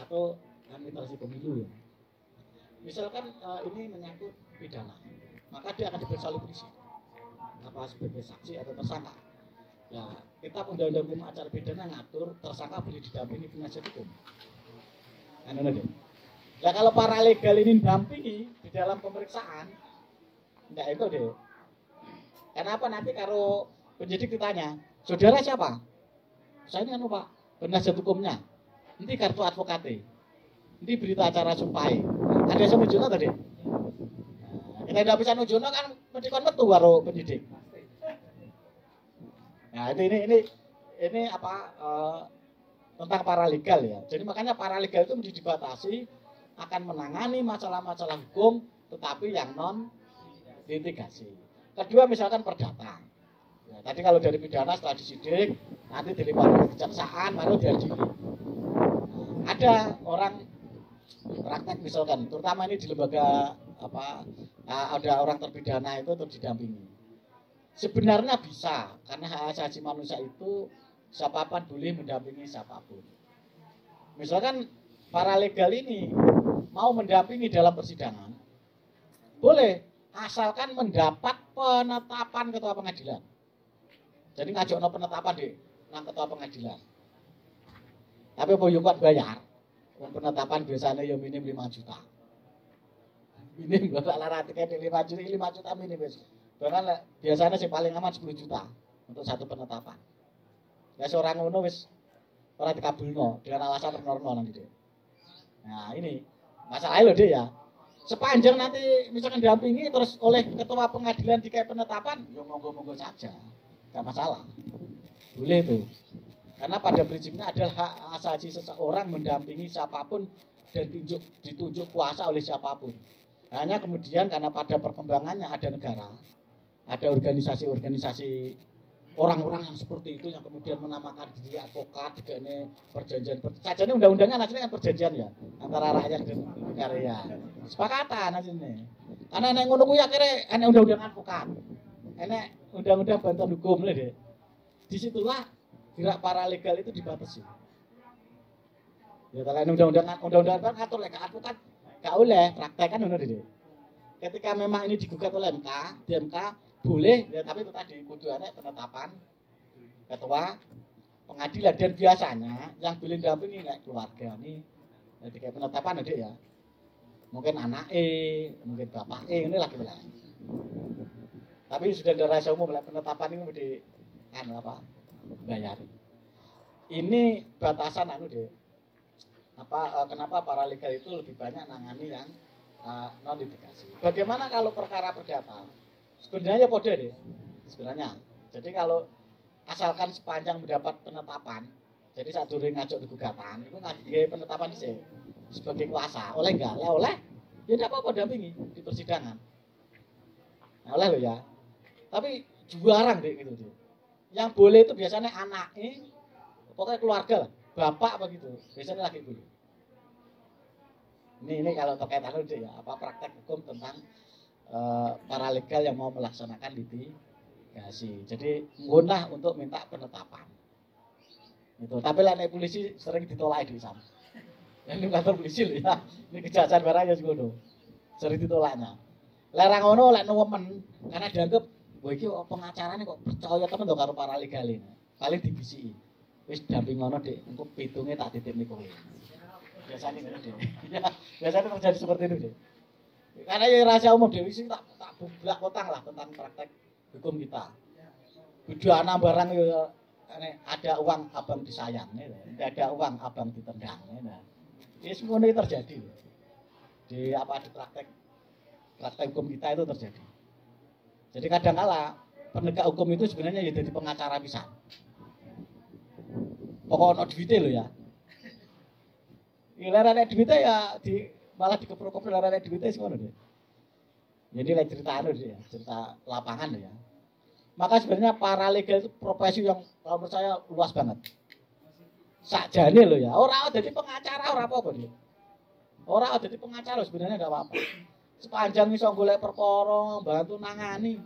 atau administrasi pemilu ya. Misalkan eh, ini menyangkut pidana, maka dia akan diperiksa oleh polisi apa sebagai saksi atau tersangka. Ya, kita undang-undang hukum acara pidana ngatur tersangka boleh didampingi penasihat hukum. Deh. Nah kalau para legal ini dampingi di dalam pemeriksaan, enggak itu deh. Kenapa nanti kalau penyidik ditanya, saudara siapa? Saya ini anu pak, penasihat hukumnya. Nanti kartu advokatnya. Nanti berita acara sumpahi. Ada yang nunjukno tadi? Tidak bisa nunjukno kan kon metu karo penyidik. Nah, ini ini ini ini apa eh, tentang paralegal ya. Jadi makanya paralegal itu menjadi dibatasi akan menangani masalah-masalah hukum tetapi yang non litigasi. Kedua misalkan perdata. Ya, tadi kalau dari pidana setelah disidik nanti dilimpahkan ke kejaksaan baru diadili. Nah, ada orang praktek misalkan terutama ini di lembaga apa nah, ada orang terpidana itu untuk didampingi. Sebenarnya bisa karena hak asasi manusia itu siapa pun boleh mendampingi siapa pun. Misalkan para legal ini mau mendampingi dalam persidangan boleh asalkan mendapat penetapan ketua pengadilan. Jadi ngajak no penetapan deh nang ketua pengadilan. Tapi yuk bayar? Penetapan biasanya ya minim 5 juta minim gak lara tiket 5 juta 5 juta minim bahkan biasanya sih paling aman 10 juta untuk satu penetapan. Ya seorang ngono wis orang dikabulno dengan alasan normal nanti deh nah ini masalahnya loh deh ya. Sepanjang nanti misalkan didampingi terus oleh ketua pengadilan dikai penetapan ya monggo-monggo saja. Nggak masalah. Boleh tuh karena pada prinsipnya adalah hak asasi seseorang mendampingi siapa pun dan ditunjuk, ditunjuk kuasa oleh siapa pun. Hanya kemudian karena pada perkembangannya ada negara, ada organisasi-organisasi orang-orang yang seperti itu yang kemudian menamakan diri advokat ini perjanjian saja ini undang-undangnya nanti kan perjanjian ya antara rakyat dan negara ya sepakatan ini karena yang ngono kuwi akhirnya ada undang-undang advokat ini undang-undang bantuan hukum deh di situlah gerak paralegal itu dibatasi. Ya kalau undang-undang undang-undang kan lek advokat gak oleh praktek kan ngono deh. Ketika memang ini digugat oleh MK, di MK boleh ya tapi itu tadi kudu penetapan ketua pengadilan dan biasanya yang boleh dampingi kayak keluarga ini jadi kayak penetapan adik ya mungkin anak E mungkin bapak E ini lagi bilang tapi sudah ada rahasia umum penetapan ini di kan apa bayar. Ini batasan anu deh. Apa uh, kenapa para legal itu lebih banyak nangani yang uh, non litigasi. Bagaimana kalau perkara perdata? Sebenarnya kode deh. Sebenarnya. Jadi kalau asalkan sepanjang mendapat penetapan, jadi saat dulu ngajak di gugatan, itu ngajak penetapan sih sebagai kuasa. Oleh enggak? Oleh, oleh. Ya tidak apa-apa dampingi di persidangan. Nah, oleh lo ya. Tapi jarang deh gitu deh. Yang boleh itu biasanya anak ini, pokoknya keluarga lah, bapak begitu, biasanya lagi boleh. Ini ini kalau terkait anu ya, apa praktek hukum tentang uh, para legal yang mau melaksanakan litigasi. Jadi ngunah untuk minta penetapan. Itu. Tapi lah polisi sering ditolak di sana. Ini kantor polisi ya. Ini kejahatan barangnya sih Sering ditolaknya. Larang ngono lek newemen karena dianggap Wah iki pengacarane kok percaya temen to karo para legale. Paling dibisiki. Wis damping ngono Dik, engko pitunge tak titipne kowe. Biasanya ngono Dik. Biasanya terjadi seperti itu Dik. Karena ya rahasia umum Dewi sih tak tak bublak kotang lah tentang praktek hukum kita. Bidana barang ya ada uang abang disayang, tidak ada uang abang ditendang. Ini semua ini terjadi di apa di praktek praktek hukum kita itu terjadi. Jadi kadang kala penegak hukum itu sebenarnya ya jadi pengacara bisa. Pokoknya duitnya lo ya. Ilara ada duitnya ya di malah dikeprok-keprok lara ada duitnya semua deh. Jadi lagi cerita anu ya, cerita lapangan ya. Maka sebenarnya para legal itu profesi yang kalau menurut saya luas banget. Sakjane lo ya. Orang jadi pengacara orang apa-apa. Orang jadi pengacara sebenarnya enggak apa-apa sepanjang iso golek perkara, bantu nangani.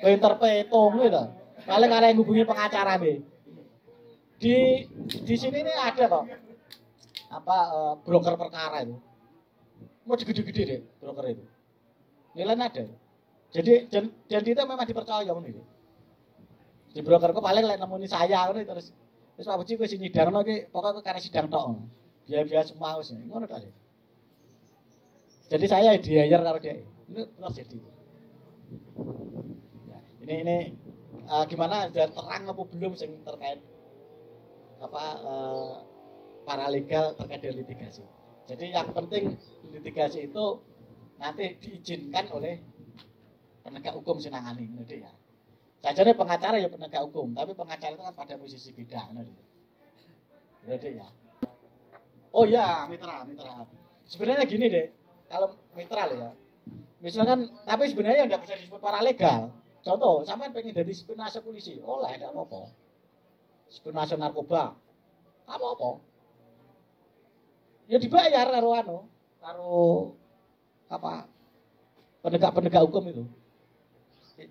Pinter petung gitu. Paling yang hubungi pengacara nih. Di di sini nih ada kok apa uh, broker perkara itu. Mau gede-gede deh broker itu. Nilainya ada. Jadi jadi itu memang dipercaya nih. Di broker kok paling lain nemuni saya nih terus terus Pak Puji gue sini sidang lagi pokoknya karena sidang tok. Biar-biar semua harus nih. Ngono kali. Jadi saya diajar kalau dia ini terjadi. Ya, ini ini uh, gimana dan terang apa belum sing terkait apa uh, para legal terkait dengan litigasi. Jadi yang penting litigasi itu nanti diizinkan oleh penegak hukum senangani nanti ya. Saja pengacara ya penegak hukum, tapi pengacara itu kan pada posisi beda. Nanti. Ya. Oh ya, mitra, mitra. Sebenarnya gini deh, kalau mitra ya. Misalkan, tapi sebenarnya nggak bisa disebut paralegal. Contoh, sampai pengen jadi spionase polisi, oleh nggak apa-apa. Spionase narkoba, apa-apa. Ya dibayar karo anu, karo apa penegak-penegak hukum itu.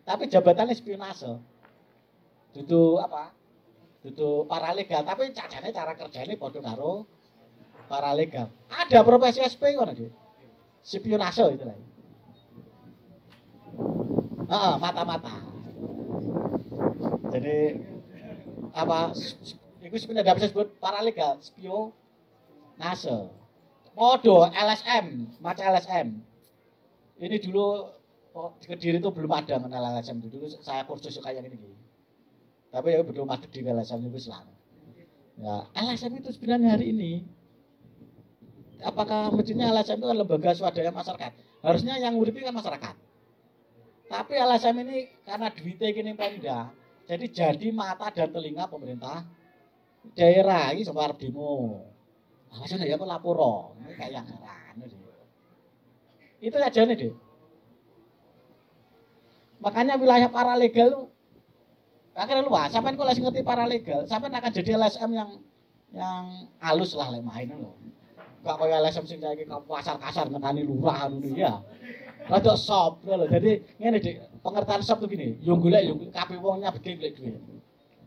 Tapi jabatannya spionase. Dudu apa? Dudu paralegal, tapi cacane cara kerjanya padha karo paralegal. Ada profesi SP kan. Spionase itu lah. Ah, mata-mata. Jadi apa? Itu sebenarnya bisa disebut paralegal, spionase. Modo LSM, macam LSM. Ini dulu oh, di Kediri itu belum ada mengenal LSM itu. Dulu saya kursus kayak gini. Tapi ya belum ada di LSM itu selama. Ya, LSM itu sebenarnya hari ini apakah mestinya LSM itu kan lembaga swadaya masyarakat? Harusnya yang nguripi kan masyarakat. Tapi LSM ini karena duitnya gini pemda, jadi jadi mata dan telinga pemerintah daerah ini sebar demo. Alasannya ya aku lapor, kayak yang deh. Itu aja nih deh. Makanya wilayah paralegal akhirnya luas. Sampai kok lagi ngerti paralegal, sampai akan jadi LSM yang yang halus lah lek main loh. Gak kayak LSM sing saiki pasar kasar ngentani lurah ngono ya. Rada sop lho. Jadi ngene Dik, pengertian sop tuh gini, yo golek yo kabeh wong nyabetke golek.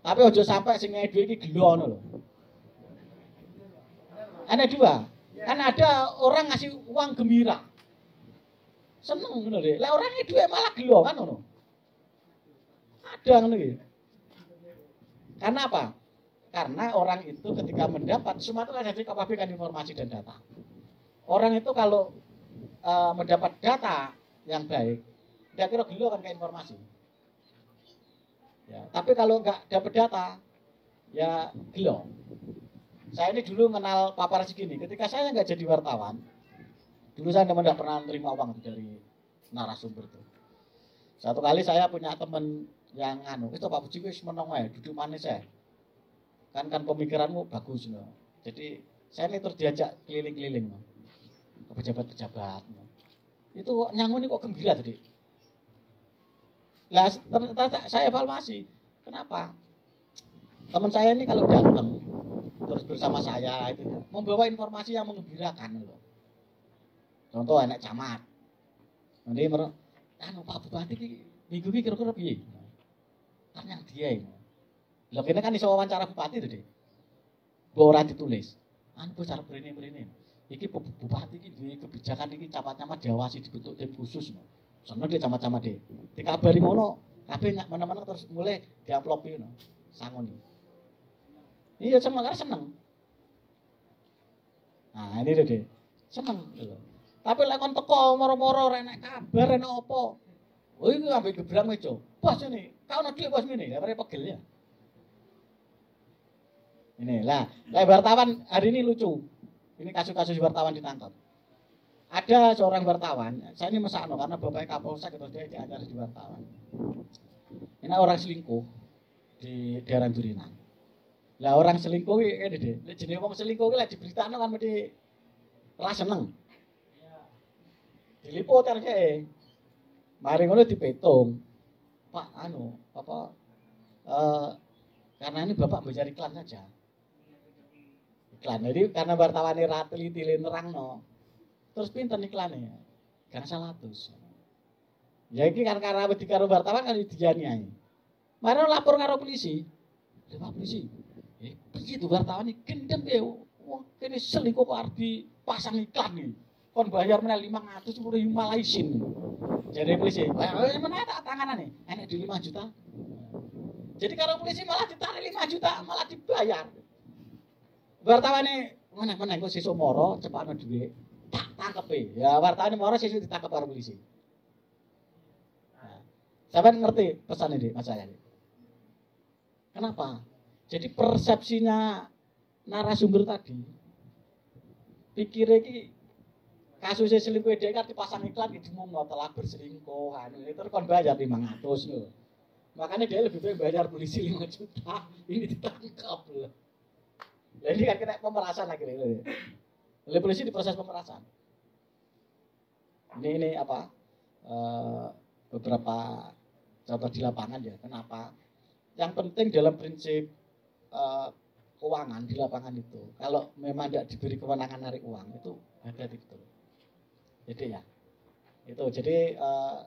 Tapi ojo sampai sing ngene duit iki gelo ngono lho. Ada dua. Kan ada orang ngasih uang gembira. Seneng ngono. Lah orang itu malah gelo kan ngono. Ada ngono iki. Karena apa? Karena orang itu ketika mendapat semua itu kan jadi kepabrikan informasi dan data. Orang itu kalau uh, mendapat data yang baik, dia kira gelo kan ke informasi. Ya, tapi kalau nggak dapat data, ya gelo. Saya ini dulu kenal papar segini. Ketika saya nggak jadi wartawan, dulu saya memang nggak pernah terima uang dari narasumber itu. Satu kali saya punya teman yang anu, itu Pak Puji wis menong wae, duduk manis ya. Kan kan pemikiranmu bagus loh. Jadi saya ini terus diajak keliling-keliling loh. ke pejabat-pejabat. loh. Itu nyangun ini kok gembira tadi. Lah ternyata saya evaluasi. Kenapa? Teman saya ini kalau datang terus bersama saya itu membawa informasi yang mengembirakan loh. Contoh anak camat. Nanti mer anu Pak Bupati ki minggu ini kira-kira piye? Yang dia ini. Lho kene kan iso wawancara bupati itu deh. Mbok ora ditulis. Anu bos cara berini-berini. Iki bu- bupati iki duwe kebijakan iki camat-camat diawasi dibentuk tim khusus. No. Sono dia camat-camat deh. Dikabari ngono, kabeh mana-mana terus mulai diamplopi no. Sangon. Iya seneng karena seneng. Nah, ini deh. Seneng gitu. Tapi lek kon teko moro-moro ora enak kabar enak apa. Oh iki ambek gebrang meja. Bos ini, kau nanti bos ini, ya pegel ya. Ini lah, lah wartawan hari ini lucu. Ini kasus-kasus wartawan ditangkap. Ada seorang wartawan, saya ini mesakno karena bapak Kapolsek itu dia diajar di wartawan. Ini orang selingkuh di daerah Durinan. Lah orang selingkuh ini deh, lek jenenge wong selingkuh ki lek diberitano kan mesti ora seneng. Diliput kayak Mari ngono dipetung. Pak anu, apa eh karena ini Bapak bayar iklan saja. Iklan. Jadi karena wartawan ini rateli tilin terang no. Terus pinter iklannya. Karena salah terus. Ya ini kan karena wedi karo wartawan kan dianiai. Mari lapor karo polisi. Lha polisi. Tuh wartawan iki gendeng ya. Wah, kene selingkuh kok arep dipasang iklan iki. Kon bayar meneh 500 sepuluh malah isin. Jadi polisi, "Eh, mana tak tanganan nih? Enak di 5 juta." Jadi kalau polisi malah ditarik 5 juta, malah dibayar. Wartawan ini mana mana kok sesuk moro cepatno duit. Tak tangkep. Ya wartawan moro sesuk ditangkap karo polisi. Nah, Sampai ngerti pesan ini Mas saya. Kenapa? Jadi persepsinya narasumber tadi pikirnya ki kasusnya selingkuh dia kan dipasang iklan itu mau telah berselingkuh anu itu kan bayar 500 loh. Makanya dia lebih baik bayar polisi 5 juta ini ditangkap loh. Ini kan kena pemerasan akhirnya. Oleh polisi diproses pemerasan. Ini ini apa? eh, beberapa contoh di lapangan ya. Kenapa? Yang penting dalam prinsip eh, keuangan di lapangan itu, kalau memang tidak diberi kewenangan narik uang itu hati-hati betul. Jadi ya, itu jadi eh,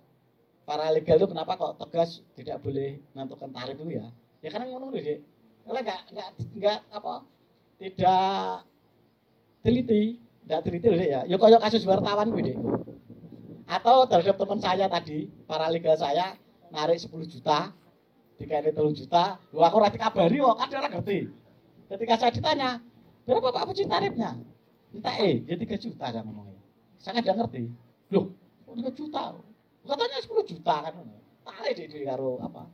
para legal itu kenapa kok tegas tidak boleh menentukan tarif itu ya? Ya karena ngono deh. Kalau nggak nggak nggak apa tidak teliti, tidak teliti Dek, ya. Ya kayak kasus wartawan gue deh. Atau terhadap teman saya tadi, para legal saya narik 10 juta, dikali 3 juta, gua aku rati kabari kok, kan orang ngerti. Ketika saya ditanya, berapa Pak Puji tarifnya? Entah eh, ya 3 juta saya ngomongnya. Saya nggak ngerti. Loh, kok 3 juta? Katanya 10 juta kan. Tarik di karo apa?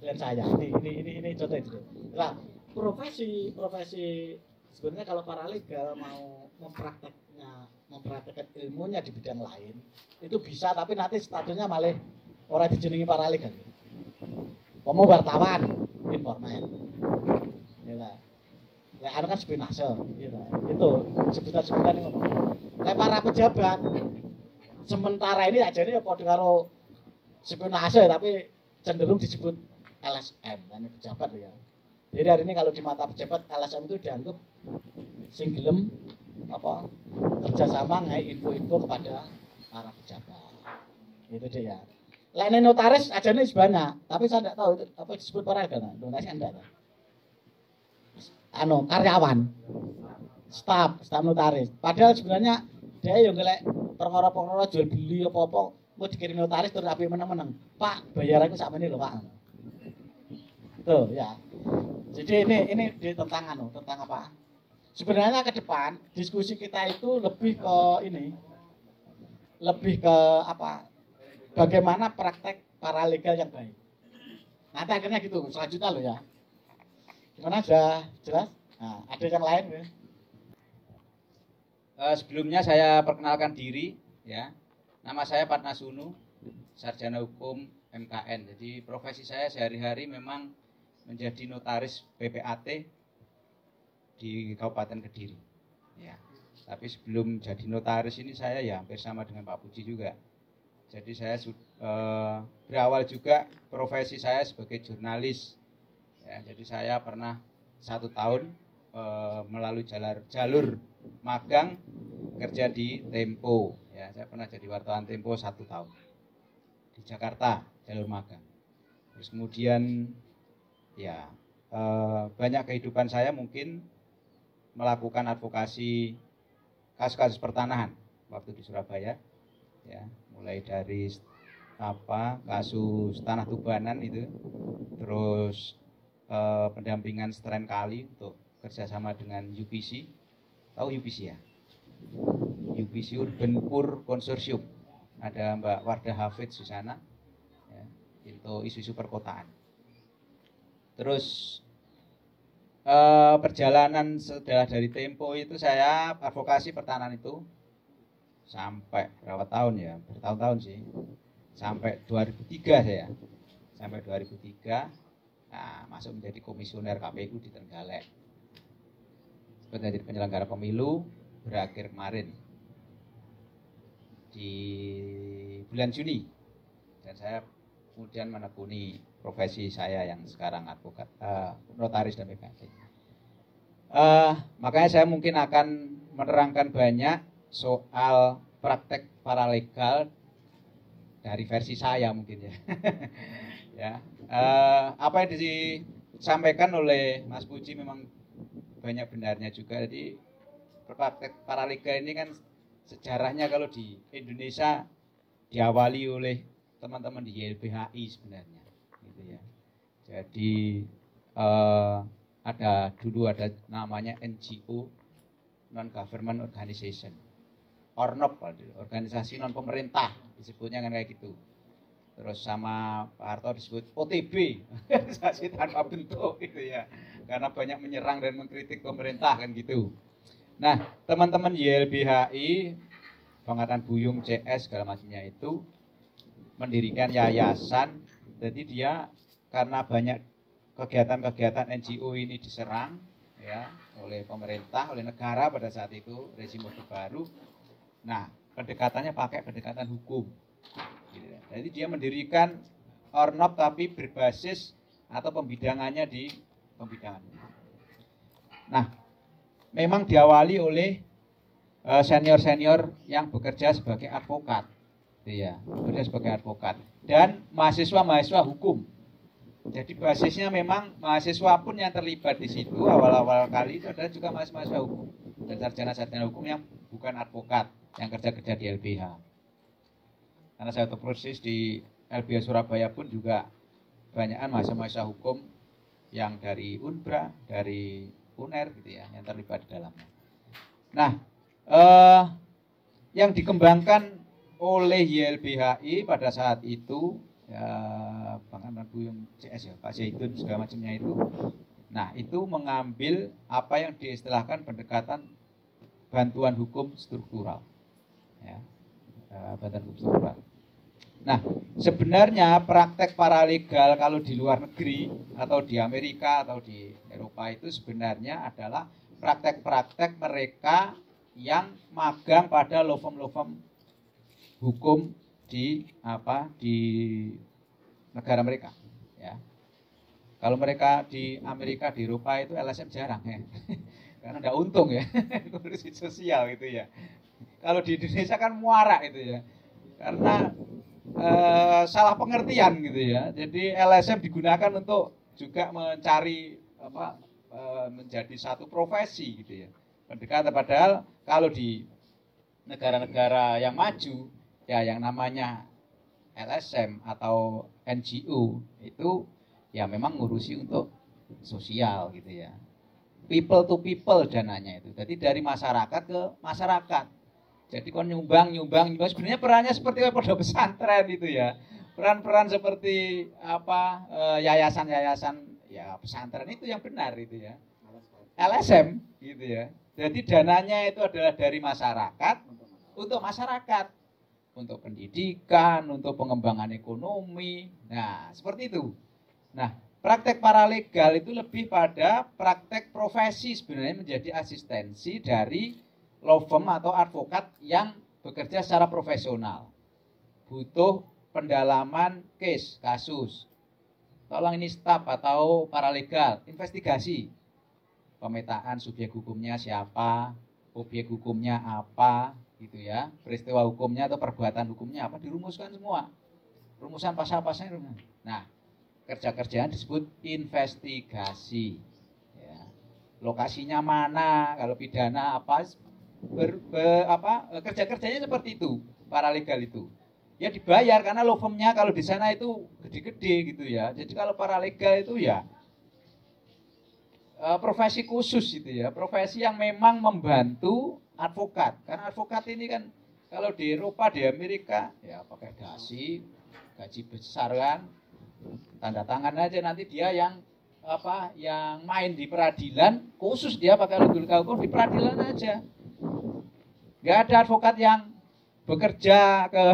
Dengan saya. Ini ini ini ini contoh itu. Nah, profesi profesi sebenarnya kalau para legal mau memprakteknya mempraktekkan ilmunya di bidang lain itu bisa tapi nanti statusnya malah orang dijenengi para Pomo wartawan informan ya lah. Ya anu kan spionase gitu. itu sebutan-sebutan itu Nah, para pejabat sementara ini aja ini ya karo spionase tapi cenderung disebut LSM kan pejabat ya. Jadi hari ini kalau di mata pejabat LSM itu dianggap sing gelem apa kerjasama ngai info-info kepada para pejabat. Itu dia lainnya notaris aja nih banyak tapi saya tidak tahu itu apa disebut para agama notaris anda tahu anu karyawan. Staf staf notaris. Padahal sebenarnya dia yang ngelek perkara-perkara jual beli apa-apa mau dikirim notaris terus api menang-menang. Pak bayar aku sama ini loh pak. Tuh ya. Jadi ini ini di tentang anu tentang apa? Sebenarnya ke depan diskusi kita itu lebih ke ini lebih ke apa bagaimana praktek paralegal yang baik nanti akhirnya gitu selanjutnya loh ya gimana sudah jelas nah, ada yang lain ya Eh, sebelumnya saya perkenalkan diri ya. Nama saya Pat Nasunu, sarjana hukum MKN. Jadi profesi saya sehari-hari memang menjadi notaris PPAT di Kabupaten Kediri. Ya. Tapi sebelum jadi notaris ini saya ya hampir sama dengan Pak Puji juga. Jadi saya eh, berawal juga profesi saya sebagai jurnalis. Ya, jadi saya pernah satu tahun eh, melalui jalur jalur magang kerja di Tempo. Ya, saya pernah jadi wartawan Tempo satu tahun di Jakarta jalur magang. Terus kemudian ya eh, banyak kehidupan saya mungkin melakukan advokasi kasus-kasus pertanahan waktu di Surabaya. Ya, mulai dari apa kasus tanah tubanan itu, terus eh, pendampingan stren kali untuk kerjasama dengan UPC tahu UPC ya? UPC Urban Poor Consortium. Ada Mbak Wardah Hafid di sana ya, itu isu-isu perkotaan. Terus eh, perjalanan setelah dari Tempo itu saya advokasi pertahanan itu sampai berapa tahun ya? Bertahun-tahun sih. Sampai 2003 saya. Sampai 2003 nah masuk menjadi komisioner KPU di Trenggalek. Sebagai penyelenggara pemilu berakhir kemarin. Di bulan Juni. Dan saya kemudian menekuni profesi saya yang sekarang advokat eh, notaris dan PPAT. Eh, makanya saya mungkin akan menerangkan banyak soal praktek paralegal dari versi saya mungkin ya. ya. Eh, apa yang disampaikan oleh Mas Puji memang banyak benarnya juga. Jadi praktek paralegal ini kan sejarahnya kalau di Indonesia diawali oleh teman-teman di YLBHI sebenarnya gitu ya. Jadi eh, ada dulu ada namanya NGO non government organization. Ornop organisasi non pemerintah disebutnya kan kayak gitu. Terus sama Pak Harto disebut OTB, organisasi tanpa bentuk gitu ya. Karena banyak menyerang dan mengkritik pemerintah kan gitu. Nah, teman-teman YLBHI, Pengangkatan Buyung CS segala macamnya itu mendirikan yayasan. Jadi dia karena banyak kegiatan-kegiatan NGO ini diserang, ya oleh pemerintah, oleh negara pada saat itu rezim Orde Baru. Nah, pendekatannya pakai pendekatan hukum. Gitu ya. Jadi dia mendirikan ornop tapi berbasis atau pembidangannya di pembidangan. Nah, memang diawali oleh eh, senior-senior yang bekerja sebagai advokat. Iya, bekerja sebagai advokat dan mahasiswa-mahasiswa hukum. Jadi basisnya memang mahasiswa pun yang terlibat di situ awal-awal kali itu adalah juga mahasiswa hukum dan sarjana-sarjana hukum yang bukan advokat yang kerja-kerja di LBH. Karena saya tahu persis di LBH Surabaya pun juga banyakan mahasiswa-mahasiswa hukum yang dari Unbra, dari UNER gitu ya, yang terlibat di dalamnya. Nah, eh, yang dikembangkan oleh YLBHI pada saat itu ya Bang Amran Buyung CS ya Pak Zaitun segala macamnya itu nah itu mengambil apa yang diistilahkan pendekatan bantuan hukum struktural ya. Eh, bantuan hukum struktural Nah, sebenarnya praktek paralegal kalau di luar negeri atau di Amerika atau di Eropa itu sebenarnya adalah praktek-praktek mereka yang magang pada law firm law firm hukum di apa di negara mereka ya. Kalau mereka di Amerika di Eropa itu LSM jarang ya. Karena tidak untung ya. Ngurusi sosial gitu ya kalau di Indonesia kan muara itu ya karena eh, salah pengertian gitu ya jadi LSM digunakan untuk juga mencari apa eh, menjadi satu profesi gitu ya pendekatan padahal kalau di negara-negara yang maju ya yang namanya LSM atau NGO itu ya memang ngurusi untuk sosial gitu ya. People to people dananya itu. Jadi dari masyarakat ke masyarakat. Jadi kon nyumbang, nyumbang, nyumbang. Sebenarnya perannya seperti pada pesantren itu ya. Peran-peran seperti apa eh, yayasan-yayasan ya pesantren itu yang benar itu ya. LSM gitu ya. Jadi dananya itu adalah dari masyarakat untuk masyarakat untuk pendidikan, untuk pengembangan ekonomi. Nah, seperti itu. Nah, praktek paralegal itu lebih pada praktek profesi sebenarnya menjadi asistensi dari law firm atau advokat yang bekerja secara profesional. Butuh pendalaman case, kasus. Tolong ini staf atau paralegal, investigasi. Pemetaan subjek hukumnya siapa, objek hukumnya apa, gitu ya peristiwa hukumnya atau perbuatan hukumnya apa dirumuskan semua rumusan pasal-pasalnya nah kerja-kerjaan disebut investigasi ya. lokasinya mana kalau pidana apa ber, ber, apa kerja-kerjanya seperti itu para legal itu. Ya dibayar karena law kalau di sana itu gede-gede gitu ya. Jadi kalau para legal itu ya eh, profesi khusus gitu ya. Profesi yang memang membantu advokat. Karena advokat ini kan kalau di Eropa, di Amerika, ya pakai dasi, gaji besar kan, tanda tangan aja nanti dia yang apa yang main di peradilan khusus dia pakai logika hukum di peradilan aja nggak ada advokat yang bekerja ke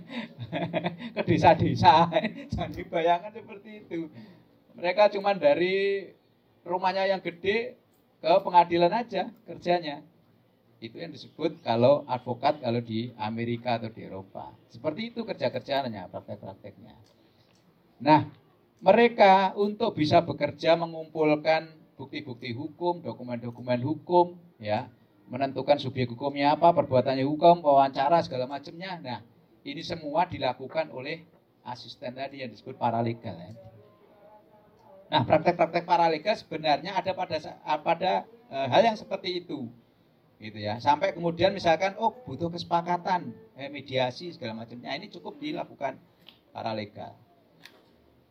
ke desa-desa jangan dibayangkan seperti itu mereka cuma dari rumahnya yang gede ke pengadilan aja kerjanya itu yang disebut kalau advokat kalau di Amerika atau di Eropa. Seperti itu kerja-kerjanya, praktek-prakteknya. Nah, mereka untuk bisa bekerja mengumpulkan bukti-bukti hukum, dokumen-dokumen hukum, ya, menentukan subjek hukumnya apa, perbuatannya hukum, wawancara segala macamnya. Nah, ini semua dilakukan oleh asisten tadi yang disebut paralegal. Ya. Nah, praktek-praktek paralegal sebenarnya ada pada pada e, hal yang seperti itu gitu ya sampai kemudian misalkan oh butuh kesepakatan eh, mediasi segala macamnya ini cukup dilakukan para legal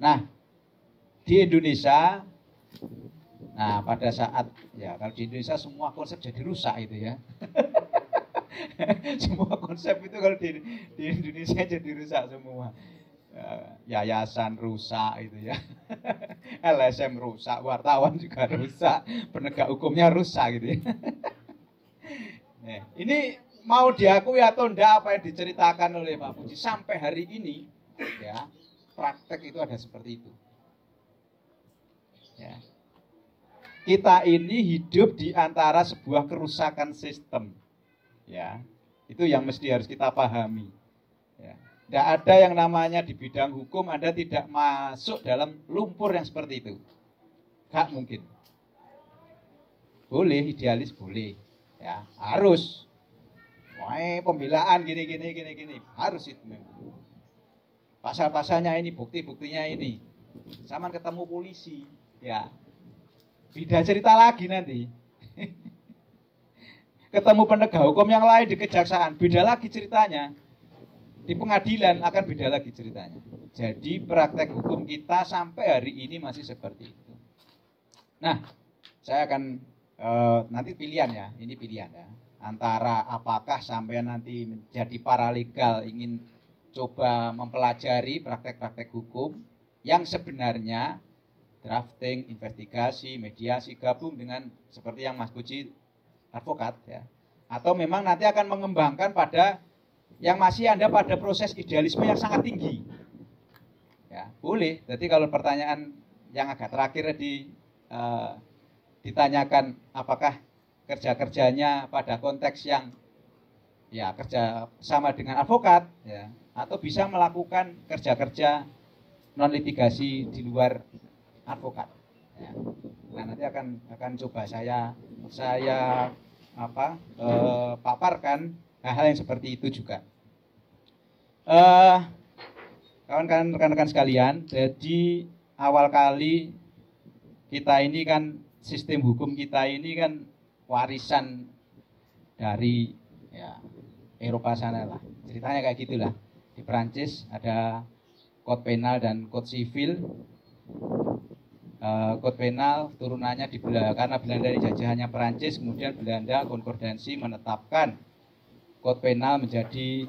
nah di Indonesia nah pada saat ya kalau di Indonesia semua konsep jadi rusak itu ya semua konsep itu kalau di, di Indonesia jadi rusak semua ya, yayasan rusak itu ya LSM rusak wartawan juga rusak penegak hukumnya rusak gitu ya Nah, ini mau diakui atau enggak apa yang diceritakan oleh Pak Puji sampai hari ini ya praktek itu ada seperti itu. Ya. Kita ini hidup di antara sebuah kerusakan sistem. Ya, itu yang mesti harus kita pahami. Ya. Tidak ada yang namanya di bidang hukum Anda tidak masuk dalam lumpur yang seperti itu. Gak mungkin. Boleh, idealis boleh. Ya, harus. Wah, pembelaan gini gini gini gini harus itu. Pasal-pasalnya ini, bukti-buktinya ini. Sama ketemu polisi, ya. Beda cerita lagi nanti. ketemu penegak hukum yang lain di kejaksaan, beda lagi ceritanya. Di pengadilan akan beda lagi ceritanya. Jadi praktek hukum kita sampai hari ini masih seperti itu. Nah, saya akan uh, nanti pilihan ya, ini pilihan ya. Antara apakah sampai nanti menjadi paralegal ingin coba mempelajari praktek-praktek hukum yang sebenarnya drafting, investigasi, mediasi gabung dengan seperti yang Mas Puji advokat ya. Atau memang nanti akan mengembangkan pada yang masih Anda pada proses idealisme yang sangat tinggi. Ya, boleh. Jadi kalau pertanyaan yang agak terakhir di uh, ditanyakan apakah kerja-kerjanya pada konteks yang ya kerja sama dengan advokat ya atau bisa melakukan kerja-kerja non litigasi di luar advokat. Ya. Nah nanti akan akan coba saya saya apa eh, paparkan hal-hal yang seperti itu juga. Eh, kawan-kawan rekan-rekan sekalian, jadi awal kali kita ini kan sistem hukum kita ini kan warisan dari ya Eropa sana lah. Ceritanya kayak gitulah di Prancis ada kode penal dan kode sivil. Uh, kode penal turunannya di Belanda karena Belanda ini jajahannya Prancis, kemudian Belanda konkordansi menetapkan kode penal menjadi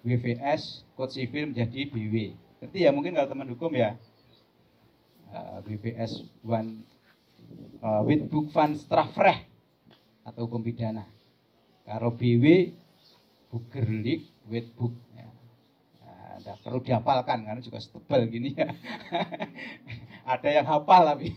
WVS, kode sivil menjadi BW. Nanti ya mungkin kalau teman hukum ya uh, WVS one uh, Witbook van Strafrecht atau hukum pidana. Kalau BW Bugerlik Witbook ada perlu dihafalkan karena juga setebal gini ya. ada yang hafal tapi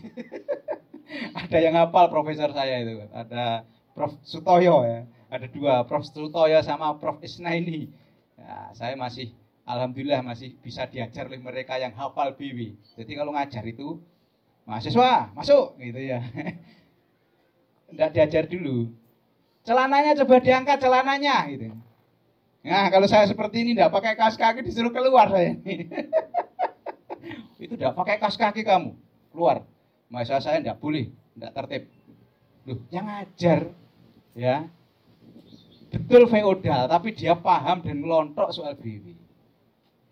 ada yang hafal profesor saya itu. Ada Prof Sutoyo ya. Ada dua Prof Sutoyo sama Prof Isna ini. Ya, saya masih alhamdulillah masih bisa diajar oleh mereka yang hafal BW. Jadi kalau ngajar itu mahasiswa masuk gitu ya. Tidak diajar dulu. Celananya coba diangkat celananya gitu. Nah, kalau saya seperti ini tidak pakai kaos kaki disuruh keluar saya. itu tidak pakai kaos kaki kamu, keluar. Masa saya tidak boleh, tidak tertib. Loh, yang ngajar ya. Betul feodal, tapi dia paham dan melontok soal BW.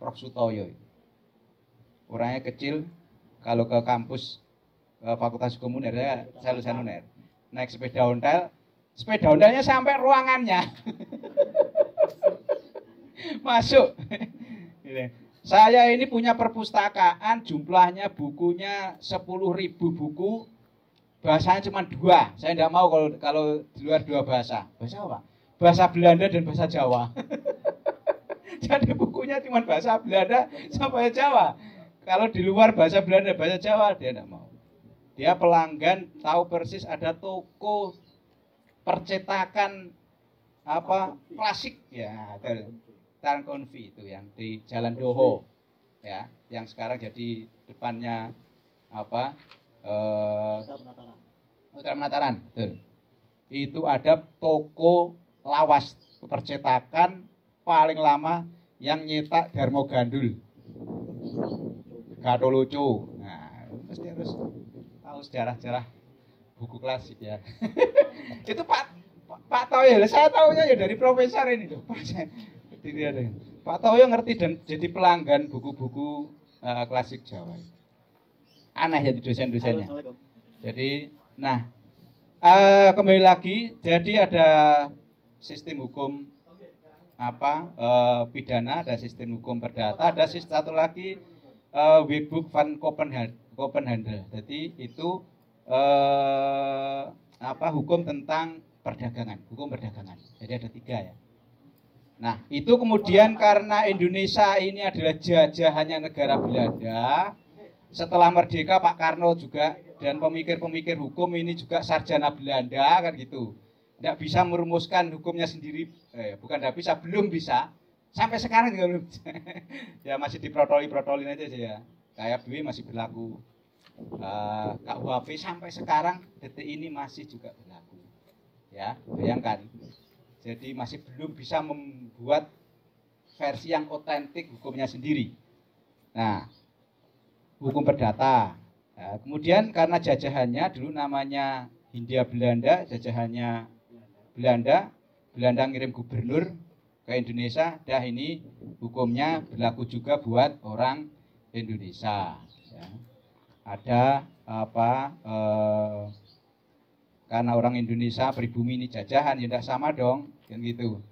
Prof Sutoyo. Orangnya kecil, kalau ke kampus ke Fakultas Hukum Uner, saya lulusan Uner. Naik sepeda ontel, sepeda ontelnya sampai ruangannya. masuk. Saya ini punya perpustakaan, jumlahnya bukunya 10.000 buku, bahasanya cuma dua. Saya tidak mau kalau kalau di luar dua bahasa. Bahasa apa? Bahasa Belanda dan bahasa Jawa. Jadi bukunya cuma bahasa Belanda sama Jawa. Kalau di luar bahasa Belanda, bahasa Jawa, dia tidak mau. Dia pelanggan, tahu persis ada toko percetakan apa klasik ya Tan Konfi itu yang di Jalan Doho ya yang sekarang jadi depannya apa eh Hotel Penataran betul. itu ada toko lawas percetakan paling lama yang nyetak Darmo Gandul Gato lucu. Nah mesti harus tahu sejarah-sejarah buku klasik ya. Itu Pak Pak Toyo saya tahunya ya dari profesor ini tuh Pak Toyo ngerti dan jadi pelanggan buku-buku uh, klasik Jawa. Aneh ya dosen-dosennya. Jadi, nah uh, kembali lagi, jadi ada sistem hukum apa uh, pidana, ada sistem hukum perdata, ada sistem satu lagi uh, Webbook van Copenhagen. Jadi itu uh, apa hukum tentang perdagangan, hukum perdagangan. Jadi ada tiga ya. Nah, itu kemudian karena Indonesia ini adalah jajahannya negara Belanda, setelah merdeka Pak Karno juga dan pemikir-pemikir hukum ini juga sarjana Belanda kan gitu. Tidak bisa merumuskan hukumnya sendiri, eh, bukan tidak bisa, belum bisa. Sampai sekarang juga belum ya masih diprotoli-protolin aja sih ya. Kayak BW masih berlaku. Uh, KUHP sampai sekarang detik ini masih juga berlaku. Ya, bayangkan. Jadi masih belum bisa membuat versi yang otentik hukumnya sendiri. Nah, hukum perdata. Nah, kemudian karena jajahannya dulu namanya Hindia Belanda, jajahannya Belanda, Belanda ngirim gubernur ke Indonesia, dah ini hukumnya berlaku juga buat orang Indonesia. Ya. Ada apa? Eh, karena orang Indonesia pribumi ini jajahan, ya sama dong, kan gitu.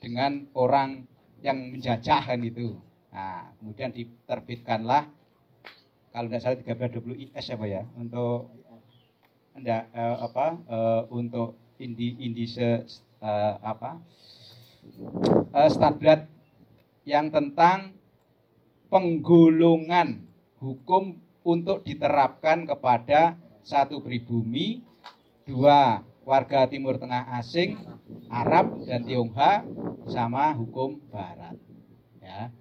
Dengan orang yang menjajah kan gitu. Nah, kemudian diterbitkanlah kalau tidak salah 1320 IS apa ya untuk enggak eh, apa eh, untuk indi indise uh, apa uh, standar yang tentang penggulungan hukum untuk diterapkan kepada satu pribumi, dua warga Timur Tengah asing, Arab dan Tionghoa sama hukum Barat. Ya,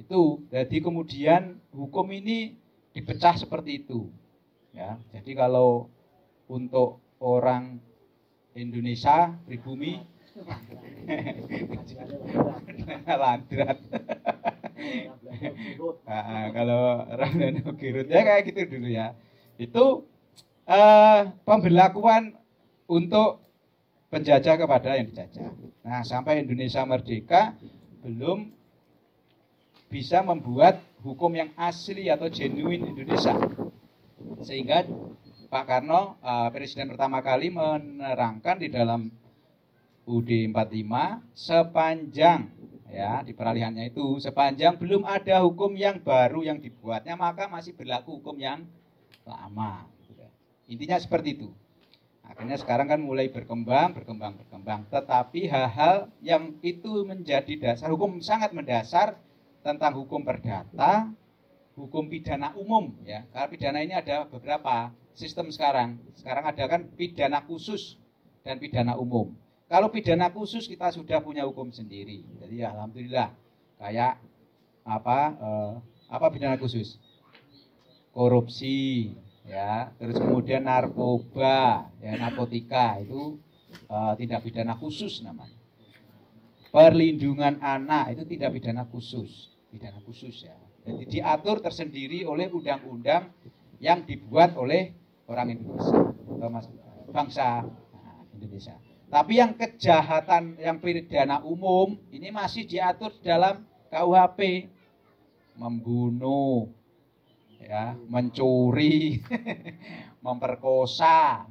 itu. Jadi kemudian hukum ini dipecah seperti itu. Ya, jadi kalau untuk orang Indonesia pribumi landrat. Nah, kalau Ramdhani Girut ya kayak gitu dulu ya. Itu uh, pemberlakuan untuk penjajah kepada yang dijajah nah sampai Indonesia merdeka belum bisa membuat hukum yang asli atau genuine Indonesia sehingga Pak Karno uh, presiden pertama kali menerangkan di dalam UD 45 sepanjang ya di peralihannya itu sepanjang belum ada hukum yang baru yang dibuatnya maka masih berlaku hukum yang lama. Intinya seperti itu. Akhirnya sekarang kan mulai berkembang, berkembang, berkembang. Tetapi hal-hal yang itu menjadi dasar hukum sangat mendasar tentang hukum perdata, hukum pidana umum ya. Karena pidana ini ada beberapa sistem sekarang. Sekarang ada kan pidana khusus dan pidana umum. Kalau pidana khusus kita sudah punya hukum sendiri. Jadi ya alhamdulillah kayak apa eh, apa pidana khusus? Korupsi ya, terus kemudian narkoba, ya narkotika itu eh, tidak pidana khusus namanya. Perlindungan anak itu tidak pidana khusus, pidana khusus ya. Jadi diatur tersendiri oleh undang-undang yang dibuat oleh orang Indonesia bangsa nah, Indonesia. Tapi yang kejahatan yang pidana umum ini masih diatur dalam KUHP membunuh ya, mencuri, memperkosa,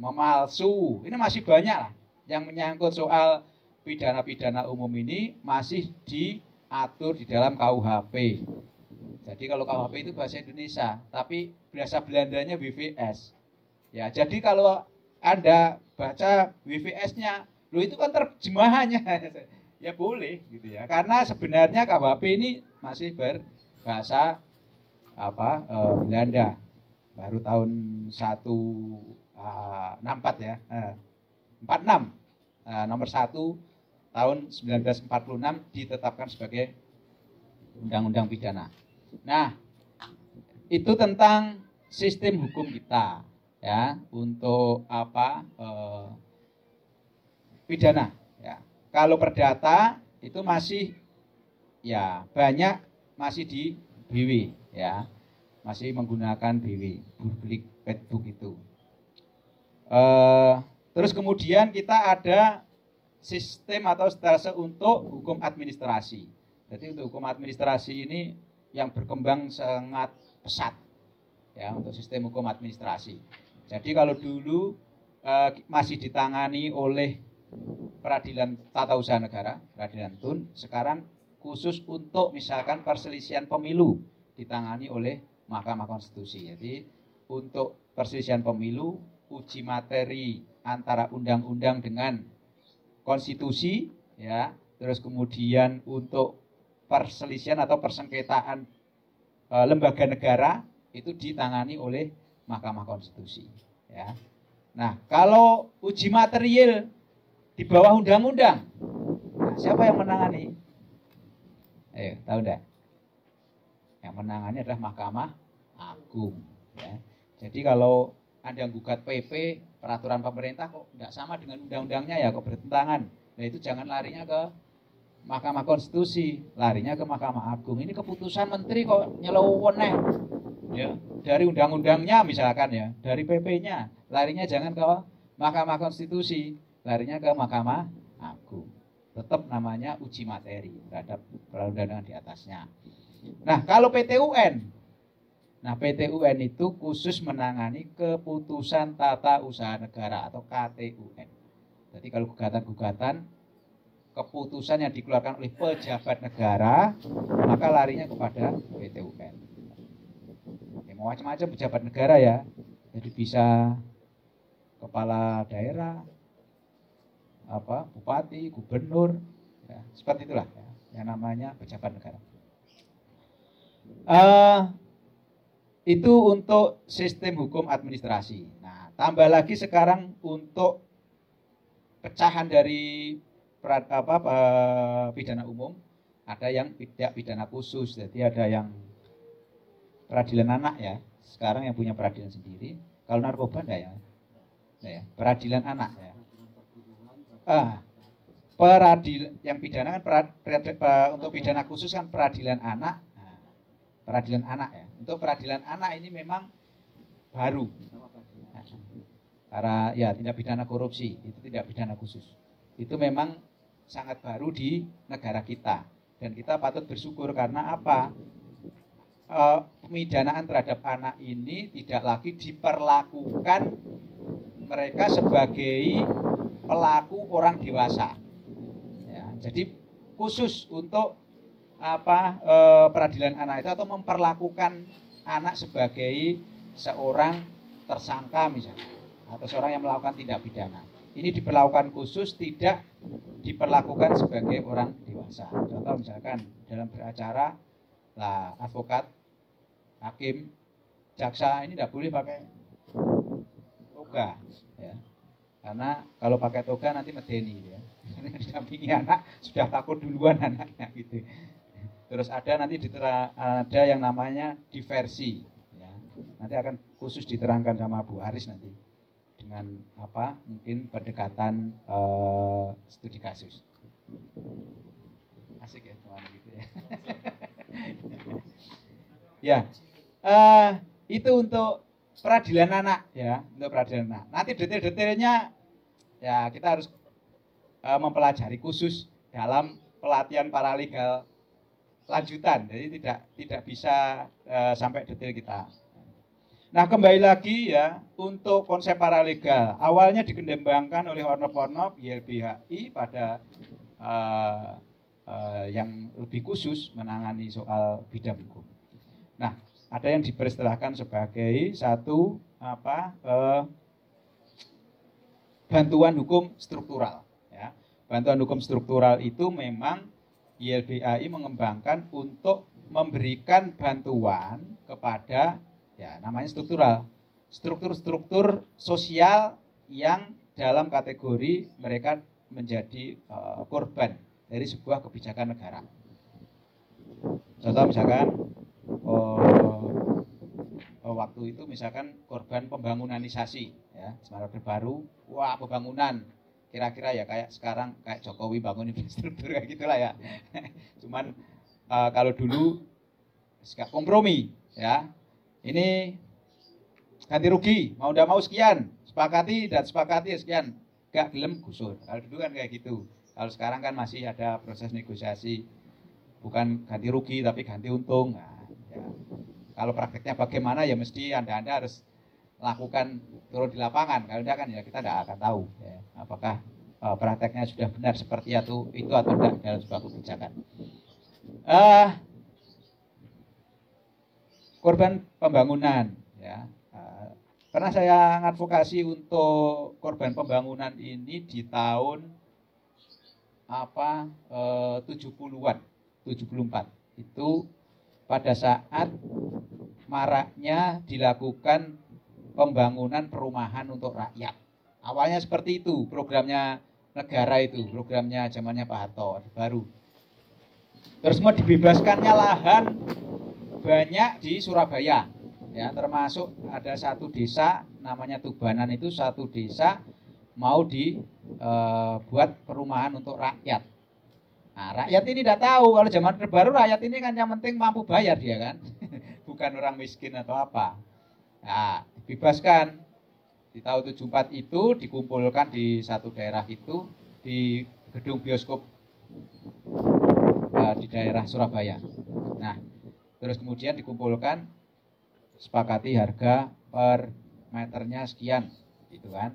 memalsu. Ini masih banyak lah yang menyangkut soal pidana-pidana umum ini masih diatur di dalam KUHP. Jadi kalau KUHP itu bahasa Indonesia, tapi bahasa Belandanya WVS. Ya, jadi kalau Anda baca WVS-nya, lo itu kan terjemahannya. ya boleh gitu ya. Karena sebenarnya KUHP ini masih berbahasa apa eh, Belanda. Baru tahun 164 uh, ya. Eh, 46 uh, nomor 1 tahun 1946 ditetapkan sebagai undang-undang pidana. Nah, itu tentang sistem hukum kita ya untuk apa eh, pidana ya. Kalau perdata itu masih ya banyak masih di BW ya. Masih menggunakan BW, public petbook itu. Eh, terus kemudian kita ada sistem atau stase untuk hukum administrasi. Jadi untuk hukum administrasi ini yang berkembang sangat pesat ya untuk sistem hukum administrasi. Jadi kalau dulu eh, masih ditangani oleh peradilan tata usaha negara, peradilan tun, sekarang khusus untuk misalkan perselisihan pemilu ditangani oleh Mahkamah Konstitusi. Jadi untuk perselisihan pemilu uji materi antara undang-undang dengan konstitusi ya, terus kemudian untuk perselisihan atau persengketaan e, lembaga negara itu ditangani oleh Mahkamah Konstitusi ya. Nah, kalau uji material di bawah undang-undang, nah, siapa yang menangani? Ayo, tahu enggak? Yang menangani adalah Mahkamah Agung ya. Jadi kalau ada yang gugat PP peraturan pemerintah kok enggak sama dengan undang-undangnya ya kok bertentangan. Nah itu jangan larinya ke Mahkamah Konstitusi, larinya ke Mahkamah Agung. Ini keputusan menteri kok nyelewoneh. Ya, dari undang-undangnya misalkan ya, dari PP-nya, larinya jangan ke Mahkamah Konstitusi, larinya ke Mahkamah Agung. Tetap namanya uji materi terhadap perundang-undangan di atasnya. Nah, kalau PTUN, nah PTUN itu khusus menangani keputusan tata usaha negara atau KTUN. Jadi kalau gugatan-gugatan keputusan yang dikeluarkan oleh pejabat negara, maka larinya kepada PTUN. Ya, macam-macam pejabat negara ya. Jadi bisa kepala daerah, apa bupati, gubernur, ya, seperti itulah ya, yang namanya pejabat negara. Uh, itu untuk sistem hukum administrasi. Nah, tambah lagi sekarang untuk pecahan dari apa, pidana umum, ada yang tidak pidana khusus, jadi ada yang peradilan anak ya. Sekarang yang punya peradilan sendiri. Kalau narkoba enggak ya? Enggak ya. Peradilan anak ya. Ah, peradilan yang pidana kan perad, untuk pidana khusus kan peradilan anak. Peradilan anak ya. Untuk peradilan anak ini memang baru. Karena ya tindak pidana korupsi itu tidak pidana khusus. Itu memang sangat baru di negara kita dan kita patut bersyukur karena apa e, pemidanaan terhadap anak ini tidak lagi diperlakukan mereka sebagai pelaku orang dewasa ya, jadi khusus untuk apa e, peradilan anak itu atau memperlakukan anak sebagai seorang tersangka misalnya atau seorang yang melakukan tindak pidana ini diperlakukan khusus tidak diperlakukan sebagai orang dewasa. Contoh misalkan dalam beracara lah advokat, hakim, jaksa ini tidak boleh pakai toga ya. Karena kalau pakai toga nanti medeni ya. Didampingi anak sudah takut duluan anaknya gitu. Terus ada nanti ditera, ada yang namanya diversi ya. Nanti akan khusus diterangkan sama Bu Aris nanti dengan apa mungkin pendekatan uh, studi kasus. Asik ya teman gitu ya. Ya uh, itu untuk peradilan anak ya untuk peradilan anak. Nanti detail-detailnya ya kita harus uh, mempelajari khusus dalam pelatihan paralegal lanjutan jadi tidak tidak bisa uh, sampai detail kita Nah kembali lagi ya untuk konsep paralegal awalnya dikembangkan oleh Ornop-Ornop YLBHI pada uh, uh, yang lebih khusus menangani soal bidang hukum. Nah ada yang diperistilahkan sebagai satu apa uh, bantuan hukum struktural. Ya. Bantuan hukum struktural itu memang YLBHI mengembangkan untuk memberikan bantuan kepada Ya, namanya struktural. Struktur-struktur sosial yang dalam kategori mereka menjadi uh, korban dari sebuah kebijakan negara. Contoh misalkan oh, oh, waktu itu misalkan korban pembangunanisasi ya, Semarang Baru, wah pembangunan kira-kira ya kayak sekarang kayak Jokowi bangun infrastruktur kayak gitulah ya. Cuman uh, kalau dulu kompromi ya ini ganti rugi, mau udah mau sekian, sepakati dan sepakati sekian, gak gelem gusur. Kalau dulu kan kayak gitu. Kalau sekarang kan masih ada proses negosiasi, bukan ganti rugi tapi ganti untung. Nah, ya. Kalau prakteknya bagaimana ya mesti anda-anda harus lakukan turun di lapangan. Kalau tidak kan ya kita tidak akan tahu ya, apakah uh, prakteknya sudah benar seperti itu itu atau tidak dalam sebuah kebijakan. Uh, korban pembangunan ya karena saya ngadvokasi untuk korban pembangunan ini di tahun apa eh, 70-an 74 itu pada saat maraknya dilakukan pembangunan perumahan untuk rakyat. Awalnya seperti itu programnya negara itu, programnya zamannya Pak Harto baru. Terus mau dibebaskannya lahan banyak di Surabaya. Ya, termasuk ada satu desa namanya Tubanan itu satu desa mau dibuat perumahan untuk rakyat. Nah, rakyat ini tidak tahu kalau zaman terbaru rakyat ini kan yang penting mampu bayar dia kan, bukan orang miskin atau apa. Nah, dibebaskan di tahun 74 itu dikumpulkan di satu daerah itu di gedung bioskop uh, di daerah Surabaya. Nah, terus kemudian dikumpulkan sepakati harga per meternya sekian, gitu kan.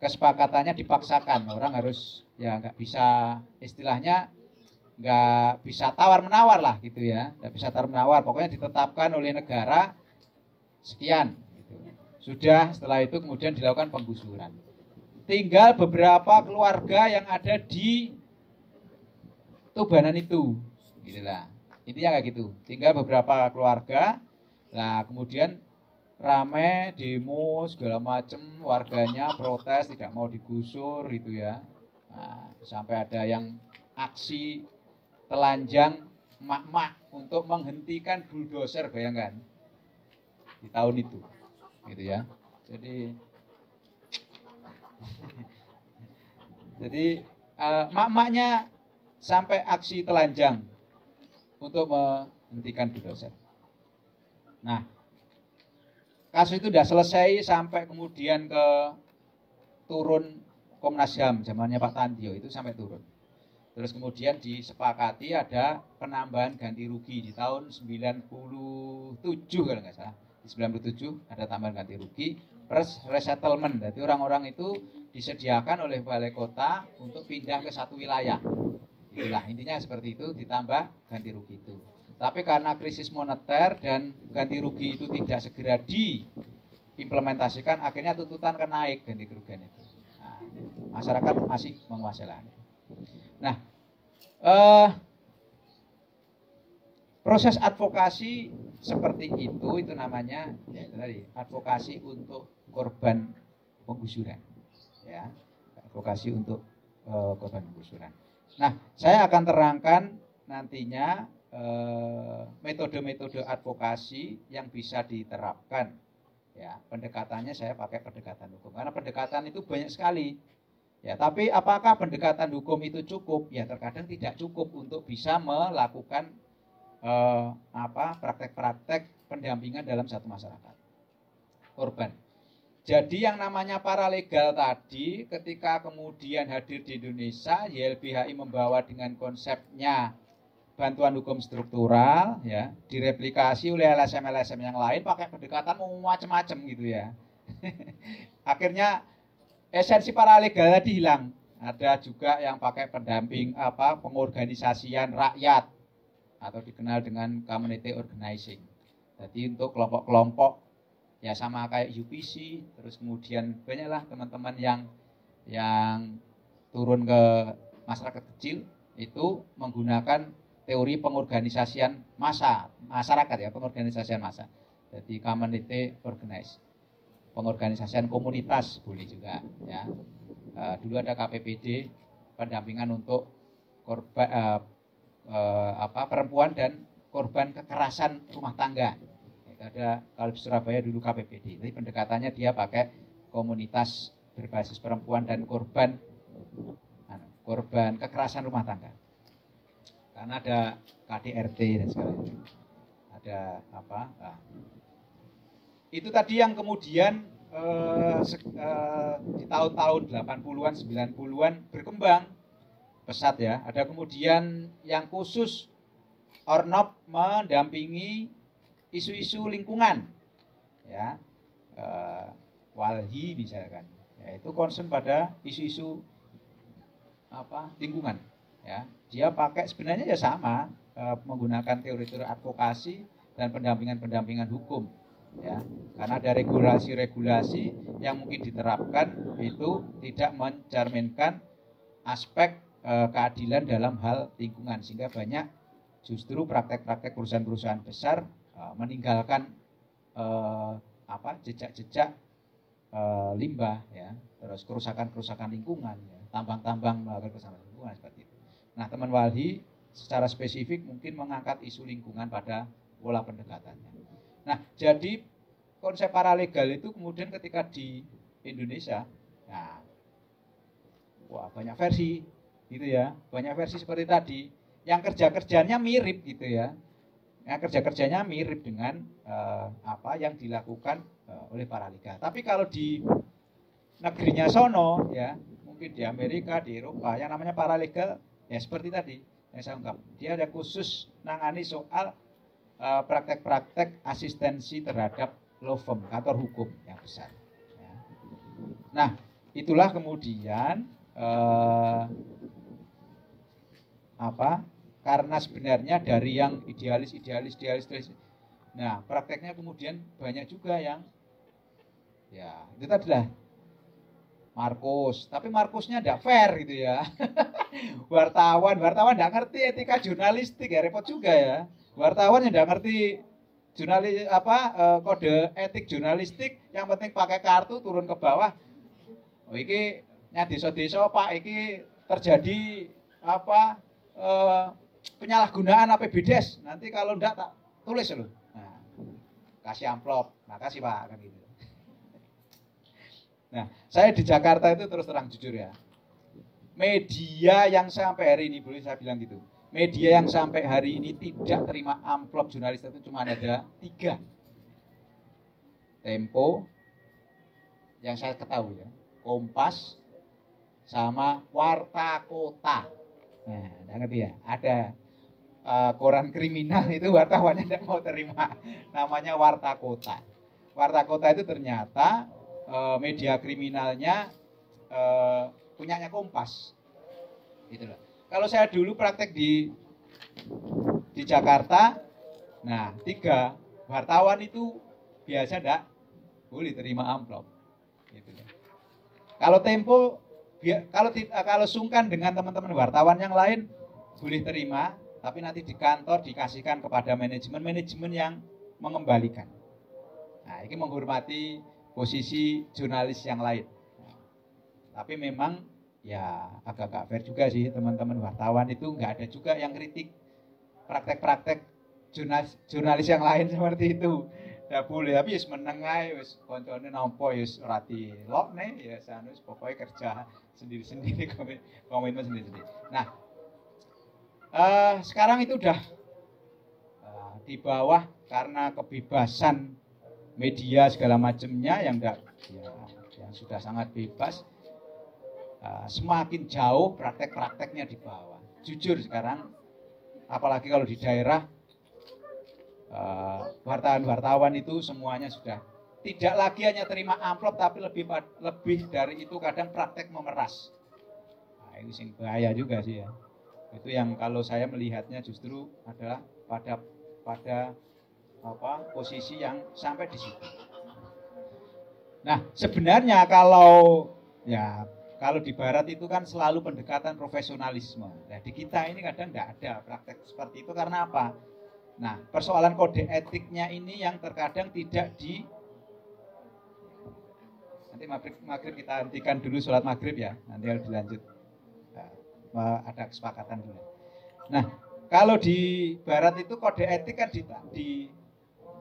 Kesepakatannya dipaksakan, orang harus ya nggak bisa istilahnya nggak bisa tawar menawar lah gitu ya, nggak bisa tawar menawar. Pokoknya ditetapkan oleh negara sekian. Gitu. Sudah setelah itu kemudian dilakukan penggusuran. Tinggal beberapa keluarga yang ada di Tubanan itu, gitulah. Intinya kayak gitu. Tinggal beberapa keluarga. Nah kemudian rame demo segala macem warganya protes tidak mau digusur gitu ya nah, sampai ada yang aksi telanjang mak-mak untuk menghentikan bulldozer bayangkan di tahun itu gitu ya jadi jadi uh, mak-maknya sampai aksi telanjang untuk menghentikan bulldozer nah kasus itu sudah selesai sampai kemudian ke turun Komnas HAM zamannya Pak Tantio itu sampai turun. Terus kemudian disepakati ada penambahan ganti rugi di tahun 97 kalau nggak salah. Di 97 ada tambahan ganti rugi plus resettlement. Jadi orang-orang itu disediakan oleh balai kota untuk pindah ke satu wilayah. Itulah intinya seperti itu ditambah ganti rugi itu. Tapi karena krisis moneter dan ganti rugi itu tidak segera diimplementasikan, akhirnya tuntutan kan naik ganti kerugian itu. Nah, masyarakat masih menguasai lahan. Nah, eh, proses advokasi seperti itu itu namanya ya, itu tadi advokasi untuk korban penggusuran, ya advokasi untuk eh, korban penggusuran. Nah, saya akan terangkan nantinya Eh, metode-metode advokasi yang bisa diterapkan. Ya, pendekatannya saya pakai pendekatan hukum karena pendekatan itu banyak sekali. Ya, tapi apakah pendekatan hukum itu cukup? Ya, terkadang tidak cukup untuk bisa melakukan eh, apa praktek-praktek pendampingan dalam satu masyarakat korban. Jadi yang namanya paralegal tadi ketika kemudian hadir di Indonesia, YLBHI membawa dengan konsepnya bantuan hukum struktural ya direplikasi oleh LSM-LSM yang lain pakai pendekatan macam-macam gitu ya. Akhirnya esensi paralegal tadi hilang. Ada juga yang pakai pendamping apa pengorganisasian rakyat atau dikenal dengan community organizing. Jadi untuk kelompok-kelompok ya sama kayak UPC, terus kemudian banyaklah teman-teman yang yang turun ke masyarakat kecil itu menggunakan teori pengorganisasian massa, masyarakat ya, pengorganisasian massa. Jadi community organize. Pengorganisasian komunitas boleh juga ya. Uh, dulu ada KPPD pendampingan untuk korban uh, apa perempuan dan korban kekerasan rumah tangga. Itu ada kalau di Surabaya dulu KPPD. Jadi pendekatannya dia pakai komunitas berbasis perempuan dan korban anu, korban kekerasan rumah tangga karena ada KDRT dan sebagainya ada apa nah. itu tadi yang kemudian eh, eh, di tahun-tahun 80-an 90-an berkembang pesat ya. Ada kemudian yang khusus Ornop mendampingi isu-isu lingkungan. Ya. Eh, Walhi misalkan. Yaitu concern pada isu-isu apa lingkungan. Ya. Dia pakai sebenarnya ya sama e, menggunakan teori-teori advokasi dan pendampingan-pendampingan hukum. Ya. Karena ada regulasi-regulasi yang mungkin diterapkan itu tidak mencerminkan aspek e, keadilan dalam hal lingkungan sehingga banyak justru praktek-praktek perusahaan-perusahaan besar e, meninggalkan e, apa jejak-jejak eh, limbah ya, terus kerusakan-kerusakan lingkungan ya, tambang-tambang melakukan kerusakan lingkungan seperti itu. Nah, teman Walhi secara spesifik mungkin mengangkat isu lingkungan pada pola pendekatannya. Nah, jadi konsep paralegal itu kemudian ketika di Indonesia, nah, wah banyak versi gitu ya, banyak versi seperti tadi. Yang kerja-kerjanya mirip gitu ya, yang kerja-kerjanya mirip dengan eh, apa yang dilakukan eh, oleh paralegal. Tapi kalau di negerinya sono ya, mungkin di Amerika, di Eropa, yang namanya paralegal ya seperti tadi yang saya ungkap. Dia ada khusus nangani soal eh, praktek-praktek asistensi terhadap law firm, kantor hukum yang besar. Ya. Nah, itulah kemudian eh, apa? Karena sebenarnya dari yang idealis, idealis, idealis, idealis. Nah, prakteknya kemudian banyak juga yang ya itu tadi lah Markus, tapi Markusnya tidak fair gitu ya. wartawan, wartawan tidak ngerti etika jurnalistik ya repot juga ya. Wartawan yang tidak ngerti jurnalis apa eh, kode etik jurnalistik, yang penting pakai kartu turun ke bawah. Oh iki nya desa-desa Pak iki terjadi apa eh, penyalahgunaan APBDes. Nanti kalau ndak tak tulis loh. Nah, kasih amplop. Makasih Pak kan gitu. Nah, saya di Jakarta itu terus terang jujur ya. Media yang sampai hari ini boleh saya bilang gitu. Media yang sampai hari ini tidak terima amplop jurnalis itu cuma ada tiga. Tempo, yang saya ketahui ya. Kompas, sama Warta Kota. Nah, ngerti ya? Ada uh, koran kriminal itu wartawannya tidak mau terima. Namanya Warta Kota. Warta Kota itu ternyata uh, media kriminalnya uh, punyanya Kompas. Gitu loh. Kalau saya dulu praktek di di Jakarta, nah tiga wartawan itu biasa enggak boleh terima amplop. Gitu loh. Kalau Tempo, kalau kalau sungkan dengan teman-teman wartawan yang lain boleh terima, tapi nanti di kantor dikasihkan kepada manajemen manajemen yang mengembalikan. Nah, ini menghormati posisi jurnalis yang lain. Tapi memang ya agak-agak fair juga sih teman-teman wartawan itu nggak ada juga yang kritik praktek-praktek jurnalis, jurnalis yang lain seperti itu. Ya boleh, tapi ya meneng ae wis koncone nampa ya ora dilokne ya sanus pokoknya kerja sendiri-sendiri komitmen sendiri-sendiri. Nah, uh, sekarang itu udah uh, di bawah karena kebebasan media segala macamnya yang ya, sudah sangat bebas uh, semakin jauh praktek-prakteknya di bawah. Jujur sekarang apalagi kalau di daerah uh, wartawan-wartawan itu semuanya sudah tidak lagi hanya terima amplop tapi lebih lebih dari itu kadang praktek memeras. Nah, ini sing bahaya juga sih ya. Itu yang kalau saya melihatnya justru adalah pada pada apa posisi yang sampai di situ. Nah, sebenarnya kalau ya kalau di barat itu kan selalu pendekatan profesionalisme. Nah, di kita ini kadang tidak ada praktek seperti itu karena apa? Nah, persoalan kode etiknya ini yang terkadang tidak di nanti maghrib, maghrib kita hentikan dulu sholat maghrib ya, nanti harus dilanjut. Nah, ada kesepakatan dulu. Nah, kalau di barat itu kode etik kan di, di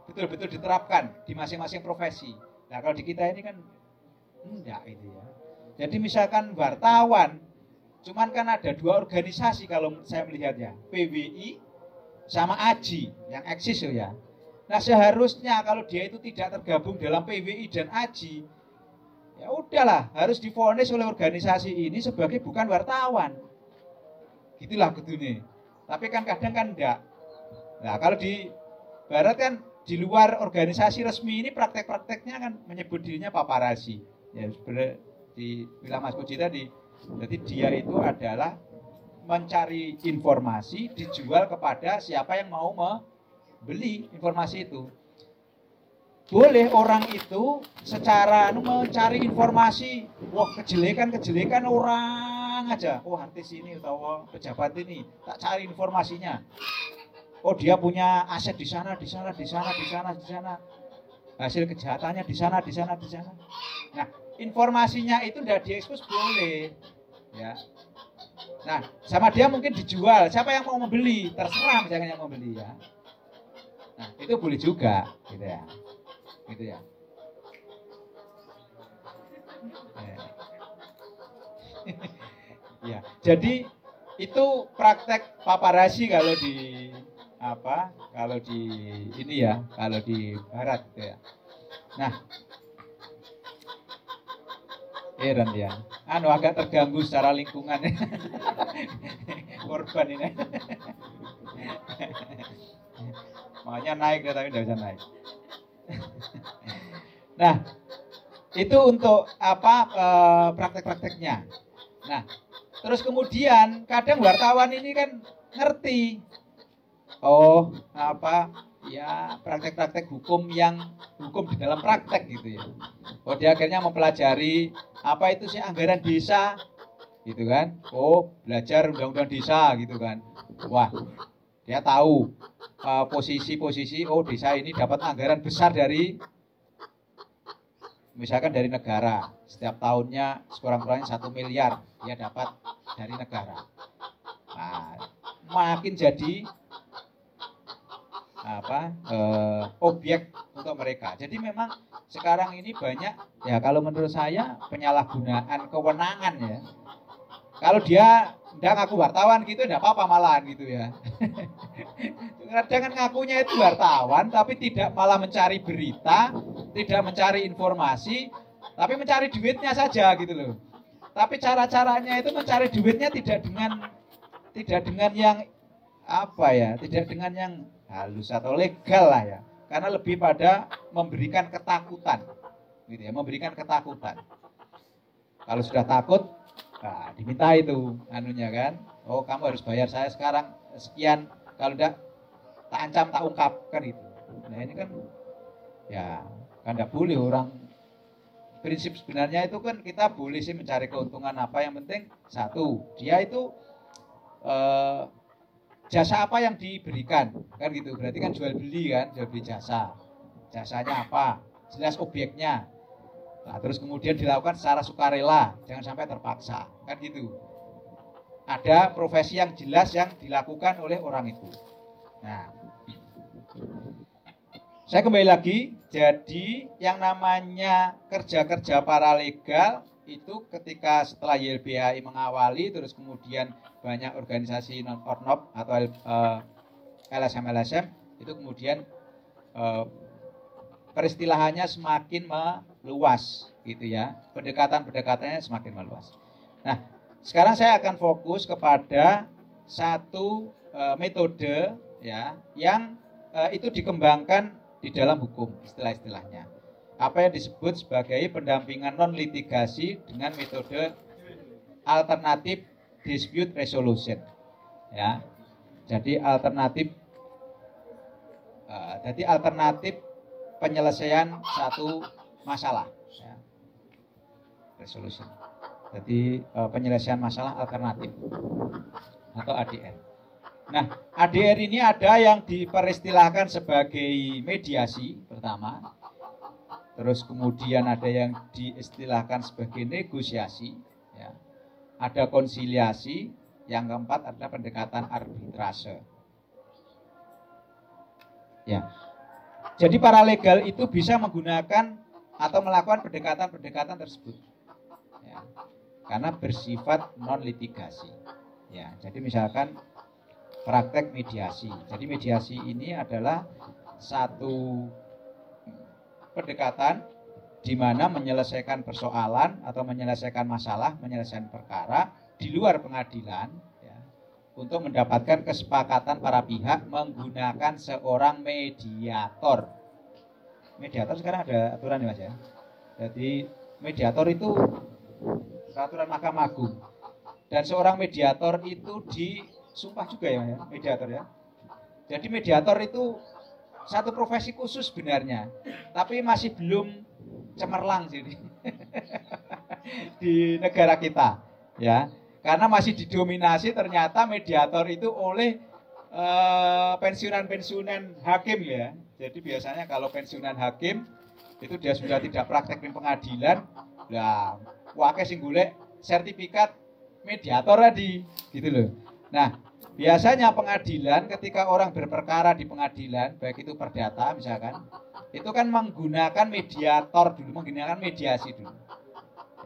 betul-betul diterapkan di masing-masing profesi. Nah kalau di kita ini kan enggak itu ya. Jadi misalkan wartawan, cuman kan ada dua organisasi kalau saya melihatnya, PWI sama AJI yang eksis ya. Nah seharusnya kalau dia itu tidak tergabung dalam PWI dan AJI, ya udahlah harus difonis oleh organisasi ini sebagai bukan wartawan. Gitulah gedune. Tapi kan kadang kan enggak. Nah kalau di barat kan di luar organisasi resmi ini praktek-prakteknya kan menyebut dirinya paparasi. Ya sebenarnya di bilang Mas Puji tadi, jadi dia itu adalah mencari informasi dijual kepada siapa yang mau membeli informasi itu. Boleh orang itu secara anu, mencari informasi, wah kejelekan-kejelekan orang aja. Oh artis ini atau pejabat ini, tak cari informasinya oh dia punya aset di sana, di sana, di sana, di sana, di sana. hasil kejahatannya di sana, di sana, di sana. Nah, informasinya itu tidak diekspos boleh, ya. Nah, sama dia mungkin dijual. Siapa yang mau membeli? Terserah misalnya yang mau beli ya. Nah, itu boleh juga, gitu ya. Gitu ya. Ya. ya, jadi itu praktek paparasi kalau di apa? Kalau di ini ya, kalau di barat gitu ya. Nah, heran ya. Anu agak terganggu secara lingkungan. Korban ini. Makanya naik tapi tidak bisa naik. Nah, itu untuk apa eh, praktek-prakteknya. Nah, terus kemudian kadang wartawan ini kan ngerti. Oh, apa ya praktek-praktek hukum yang hukum di dalam praktek gitu ya. Oh dia akhirnya mempelajari apa itu sih anggaran desa gitu kan. Oh belajar undang-undang desa gitu kan. Wah dia tahu uh, posisi-posisi oh desa ini dapat anggaran besar dari misalkan dari negara setiap tahunnya sekurang-kurangnya satu miliar dia dapat dari negara. Nah, makin jadi apa eh, objek untuk mereka. Jadi memang sekarang ini banyak ya kalau menurut saya penyalahgunaan kewenangan ya. Kalau dia tidak ngaku wartawan gitu tidak apa-apa malahan gitu ya. Kadang ngakunya itu wartawan tapi tidak malah mencari berita, tidak mencari informasi, tapi mencari duitnya saja gitu loh. Tapi cara-caranya itu mencari duitnya tidak dengan tidak dengan yang apa ya, tidak dengan yang halus atau legal lah ya. Karena lebih pada memberikan ketakutan. Gitu ya, memberikan ketakutan. Kalau sudah takut, nah, diminta itu anunya kan. Oh, kamu harus bayar saya sekarang sekian. Kalau tidak tak ancam, tak ungkap kan itu. Nah, ini kan ya kan tidak boleh orang. Prinsip sebenarnya itu kan kita boleh sih mencari keuntungan apa. Yang penting satu dia itu eh, jasa apa yang diberikan kan gitu. Berarti kan jual beli kan jual beli jasa. Jasanya apa? Jelas objeknya. Nah, terus kemudian dilakukan secara sukarela jangan sampai terpaksa kan gitu. Ada profesi yang jelas yang dilakukan oleh orang itu nah saya kembali lagi jadi yang namanya kerja-kerja paralegal itu ketika setelah YLBHI mengawali terus kemudian banyak organisasi non ornop atau uh, LSM LSM itu kemudian uh, peristilahannya semakin meluas gitu ya pendekatan pendekatannya semakin meluas. Nah sekarang saya akan fokus kepada satu uh, metode ya yang uh, itu dikembangkan di dalam hukum istilah-istilahnya. Apa yang disebut sebagai pendampingan non litigasi dengan metode alternatif dispute resolution ya. Jadi alternatif uh, jadi alternatif penyelesaian satu masalah ya. resolution. Jadi uh, penyelesaian masalah alternatif atau ADR nah ADR ini ada yang diperistilahkan sebagai mediasi pertama terus kemudian ada yang diistilahkan sebagai negosiasi, ya. ada konsiliasi, yang keempat adalah pendekatan arbitrase. Ya, jadi para legal itu bisa menggunakan atau melakukan pendekatan-pendekatan tersebut, ya. karena bersifat non litigasi. Ya, jadi misalkan praktek mediasi. Jadi mediasi ini adalah satu pendekatan di mana menyelesaikan persoalan atau menyelesaikan masalah, menyelesaikan perkara di luar pengadilan ya, untuk mendapatkan kesepakatan para pihak menggunakan seorang mediator. Mediator sekarang ada aturan ya mas ya. Jadi mediator itu peraturan Mahkamah Agung dan seorang mediator itu disumpah juga ya, mediator ya. Jadi mediator itu satu profesi khusus sebenarnya, tapi masih belum cemerlang jadi di negara kita, ya. Karena masih didominasi ternyata mediator itu oleh pensiunan pensiunan-pensiunan hakim ya. Jadi biasanya kalau pensiunan hakim itu dia sudah tidak praktek di pengadilan lah wakil sing golek sertifikat mediator tadi gitu loh nah biasanya pengadilan ketika orang berperkara di pengadilan baik itu perdata misalkan itu kan menggunakan mediator dulu menggunakan mediasi dulu.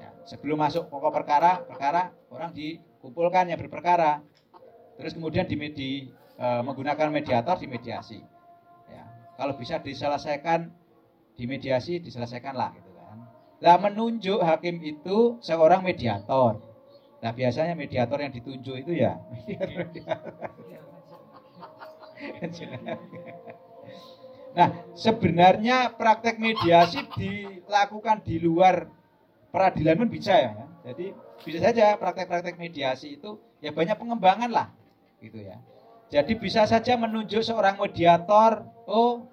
Ya, sebelum masuk pokok perkara perkara orang dikumpulkan yang berperkara. Terus kemudian di, di e, menggunakan mediator di mediasi ya kalau bisa diselesaikan di mediasi diselesaikanlah gitu kan. Lah menunjuk hakim itu seorang mediator Nah biasanya mediator yang ditunjuk itu ya Nah sebenarnya praktek mediasi dilakukan di luar peradilan pun bisa ya. Jadi bisa saja praktek-praktek mediasi itu ya banyak pengembangan lah gitu ya. Jadi bisa saja menunjuk seorang mediator, oh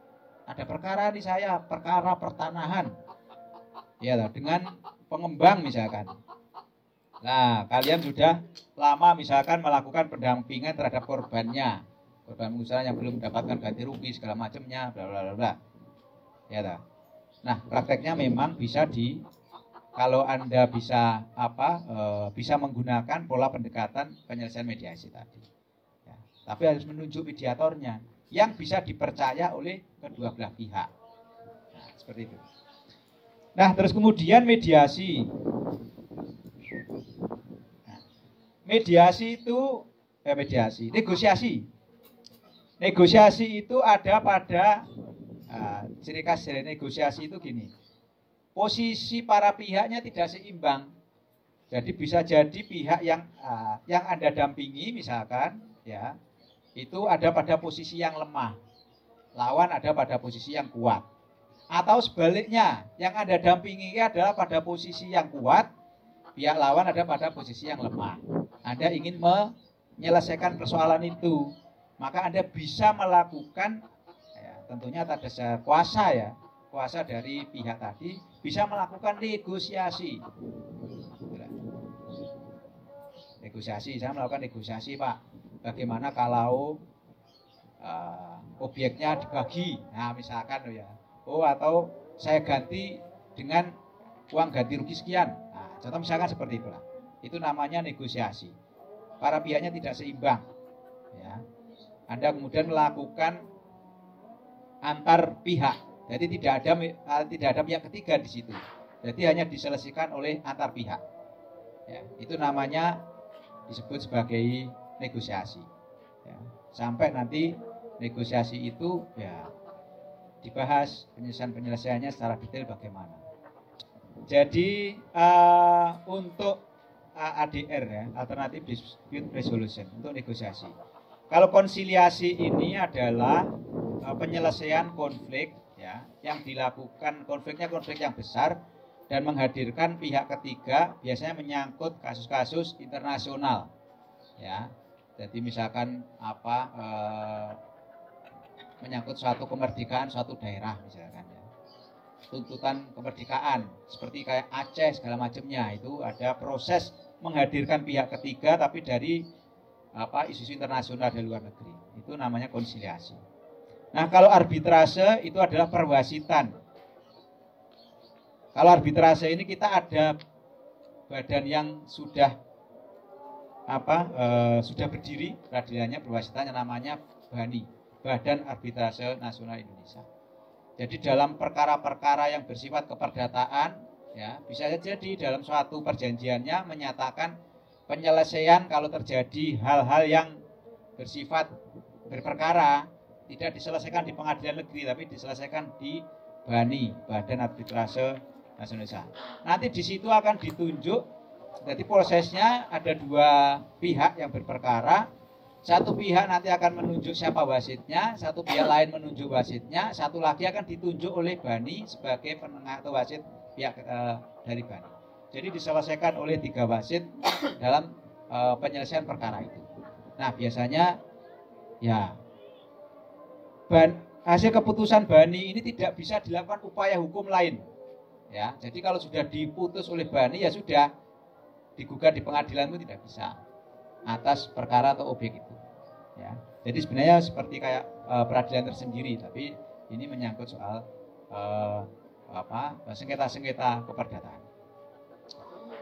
ada perkara di saya, perkara pertanahan. Ya dengan pengembang misalkan. Nah, kalian sudah lama misalkan melakukan pendampingan terhadap korbannya, korban pengusaha yang belum mendapatkan ganti rugi segala macamnya, bla bla bla. Ya tak? Nah, prakteknya memang bisa di kalau anda bisa apa e, bisa menggunakan pola pendekatan penyelesaian mediasi tadi. Ya, tapi harus menunjuk mediatornya yang bisa dipercaya oleh kedua belah pihak. Nah, seperti itu. Nah, terus kemudian mediasi mediasi itu eh, mediasi, negosiasi. Negosiasi itu ada pada uh, ciri khas dari negosiasi itu gini. Posisi para pihaknya tidak seimbang. Jadi bisa jadi pihak yang uh, yang Anda dampingi misalkan ya, itu ada pada posisi yang lemah. Lawan ada pada posisi yang kuat. Atau sebaliknya, yang Anda dampingi adalah pada posisi yang kuat, pihak lawan ada pada posisi yang lemah. Anda ingin menyelesaikan persoalan itu, maka Anda bisa melakukan ya, tentunya dasar kuasa ya, kuasa dari pihak tadi bisa melakukan negosiasi. Negosiasi, saya melakukan negosiasi Pak. Bagaimana kalau uh, objeknya dibagi, nah misalkan ya, oh atau saya ganti dengan uang ganti rugi sekian. Nah, contoh misalkan seperti itulah. Itu namanya negosiasi. Para pihaknya tidak seimbang. Ya. Anda kemudian melakukan antar pihak. Jadi tidak ada eh, tidak ada pihak ketiga di situ. Jadi hanya diselesaikan oleh antar pihak. Ya, itu namanya disebut sebagai negosiasi. Ya, sampai nanti negosiasi itu ya dibahas penyelesaian penyelesaiannya secara detail bagaimana. Jadi uh, untuk ADR ya, Alternative Dispute Resolution untuk negosiasi. Kalau konsiliasi ini adalah uh, penyelesaian konflik ya yang dilakukan konfliknya konflik yang besar dan menghadirkan pihak ketiga biasanya menyangkut kasus-kasus internasional ya. Jadi misalkan apa uh, menyangkut suatu kemerdekaan suatu daerah misalkan ya tuntutan kemerdekaan seperti kayak Aceh segala macamnya itu ada proses menghadirkan pihak ketiga tapi dari apa isu-isu internasional dari luar negeri. Itu namanya konsiliasi. Nah, kalau arbitrase itu adalah perwasitan. Kalau arbitrase ini kita ada badan yang sudah apa e, sudah berdiri peradilannya perwasitannya namanya BANI, Badan Arbitrase Nasional Indonesia. Jadi dalam perkara-perkara yang bersifat keperdataan ya bisa saja di dalam suatu perjanjiannya menyatakan penyelesaian kalau terjadi hal-hal yang bersifat berperkara tidak diselesaikan di pengadilan negeri tapi diselesaikan di BANI Badan Arbitrase Nasional. Nanti di situ akan ditunjuk jadi prosesnya ada dua pihak yang berperkara. Satu pihak nanti akan menunjuk siapa wasitnya, satu pihak lain menunjuk wasitnya, satu lagi akan ditunjuk oleh BANI sebagai penengah atau wasit pihak uh, dari BAN. Jadi diselesaikan oleh tiga wasit dalam uh, penyelesaian perkara itu. Nah biasanya ya ban, hasil keputusan Bani ini tidak bisa dilakukan upaya hukum lain. Ya, jadi kalau sudah diputus oleh Bani ya sudah digugat di pengadilan itu tidak bisa atas perkara atau objek itu. Ya, jadi sebenarnya seperti kayak uh, peradilan tersendiri, tapi ini menyangkut soal uh, apa sengketa-sengketa keperdataan.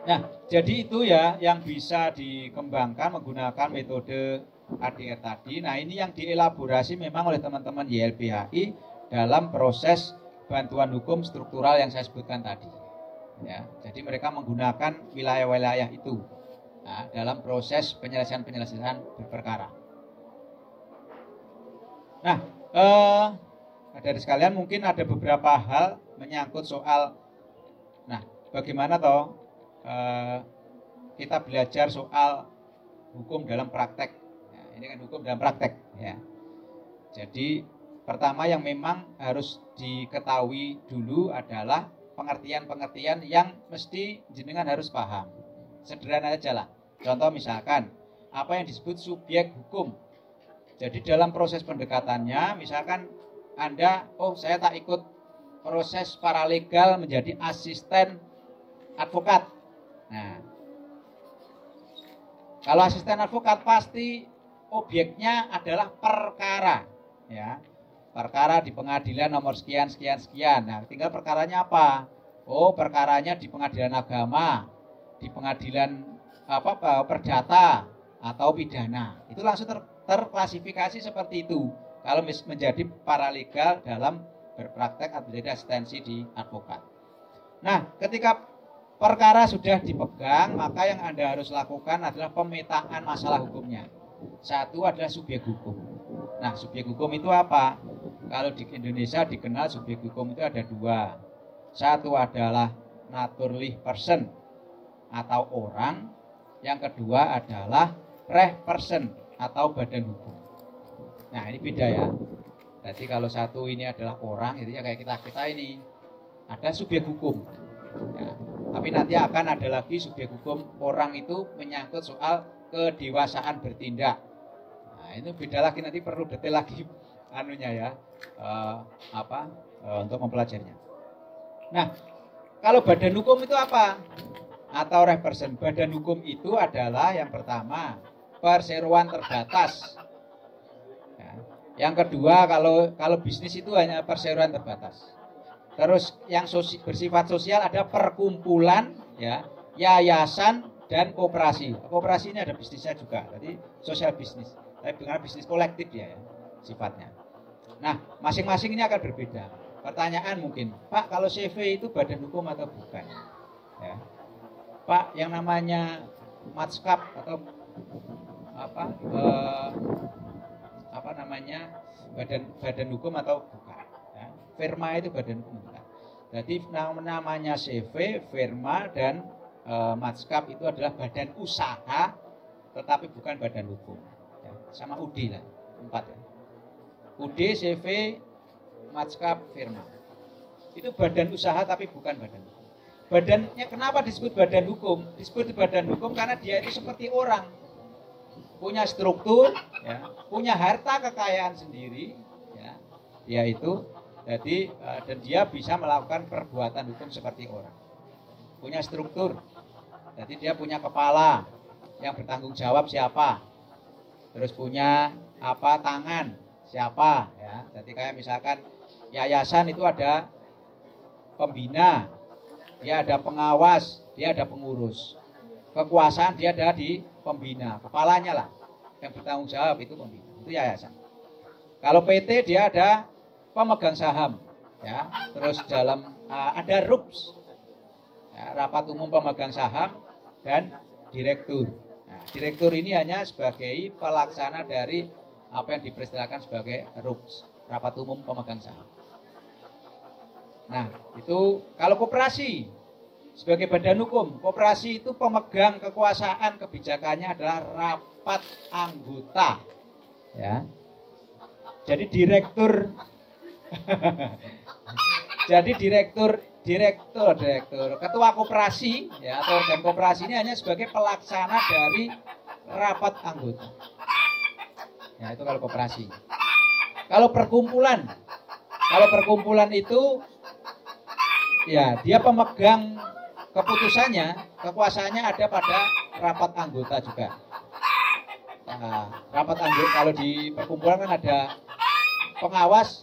Nah, jadi itu ya yang bisa dikembangkan menggunakan metode ADR tadi. Nah, ini yang dielaborasi memang oleh teman-teman YLBHI dalam proses bantuan hukum struktural yang saya sebutkan tadi. Ya, jadi mereka menggunakan wilayah-wilayah itu nah, dalam proses penyelesaian-penyelesaian berperkara. Nah, eh, dari sekalian mungkin ada beberapa hal menyangkut soal, nah, bagaimana toh eh, kita belajar soal hukum dalam praktek. Nah, ini kan hukum dalam praktek, ya. Jadi pertama yang memang harus diketahui dulu adalah pengertian-pengertian yang mesti jenengan harus paham. Sederhana aja lah. Contoh misalkan, apa yang disebut subjek hukum. Jadi dalam proses pendekatannya, misalkan Anda, oh saya tak ikut proses paralegal menjadi asisten advokat. Nah, kalau asisten advokat pasti objeknya adalah perkara, ya perkara di pengadilan nomor sekian sekian sekian. Nah, tinggal perkaranya apa? Oh, perkaranya di pengadilan agama, di pengadilan apa perdata atau pidana. Itu langsung ter, terklasifikasi seperti itu. Kalau menjadi paralegal dalam berpraktek atau jadi asistensi di advokat. Nah, ketika perkara sudah dipegang, maka yang Anda harus lakukan adalah pemetaan masalah hukumnya. Satu adalah subjek hukum. Nah, subjek hukum itu apa? Kalau di Indonesia dikenal subjek hukum itu ada dua. Satu adalah naturally person atau orang. Yang kedua adalah reh person atau badan hukum. Nah ini beda ya. Jadi kalau satu ini adalah orang, itu ya kayak kita kita ini ada subjek hukum. Ya. Tapi nanti akan ada lagi subjek hukum orang itu menyangkut soal kedewasaan bertindak. Nah itu beda lagi nanti perlu detail lagi anunya ya uh, apa uh, untuk mempelajarinya. Nah, kalau badan hukum itu apa? Atau represent badan hukum itu adalah yang pertama perseroan terbatas. Ya. Yang kedua kalau kalau bisnis itu hanya perseroan terbatas. Terus yang sosi, bersifat sosial ada perkumpulan, ya, yayasan dan kooperasi. Kooperasi ini ada bisnisnya juga, jadi sosial bisnis. Tapi dengan bisnis kolektif ya, ya sifatnya. Nah, masing-masing ini akan berbeda. Pertanyaan mungkin, Pak, kalau CV itu badan hukum atau bukan? Ya. Pak, yang namanya matskap atau apa eh, apa namanya badan badan hukum atau bukan? Ya. Firma itu badan hukum bukan. Jadi namanya CV, firma dan e, matskap itu adalah badan usaha, tetapi bukan badan hukum. Ya. Sama UD lah, empat ya. UD, CV, Matskap, Firma. Itu badan usaha tapi bukan badan hukum. Badannya kenapa disebut badan hukum? Disebut badan hukum karena dia itu seperti orang. Punya struktur, ya, punya harta kekayaan sendiri, ya, yaitu jadi eh, dan dia bisa melakukan perbuatan hukum seperti orang. Punya struktur. Jadi dia punya kepala yang bertanggung jawab siapa. Terus punya apa tangan, siapa ya. Jadi kayak misalkan yayasan itu ada pembina, dia ada pengawas, dia ada pengurus. Kekuasaan dia ada di pembina, kepalanya lah yang bertanggung jawab itu pembina, itu yayasan. Kalau PT dia ada pemegang saham, ya. Terus dalam uh, ada RUPS, ya, rapat umum pemegang saham dan direktur. Nah, direktur ini hanya sebagai pelaksana dari apa yang dipersilakan sebagai RUPS, rapat umum pemegang saham. Nah, itu kalau koperasi sebagai badan hukum, koperasi itu pemegang kekuasaan kebijakannya adalah rapat anggota. Ya. Jadi direktur Jadi direktur direktur direktur ketua koperasi ya atau organ koperasi ini hanya sebagai pelaksana dari rapat anggota. Ya, itu kalau koperasi. Kalau perkumpulan, kalau perkumpulan itu ya dia pemegang keputusannya, kekuasaannya ada pada rapat anggota juga. Nah, rapat anggota kalau di perkumpulan kan ada pengawas,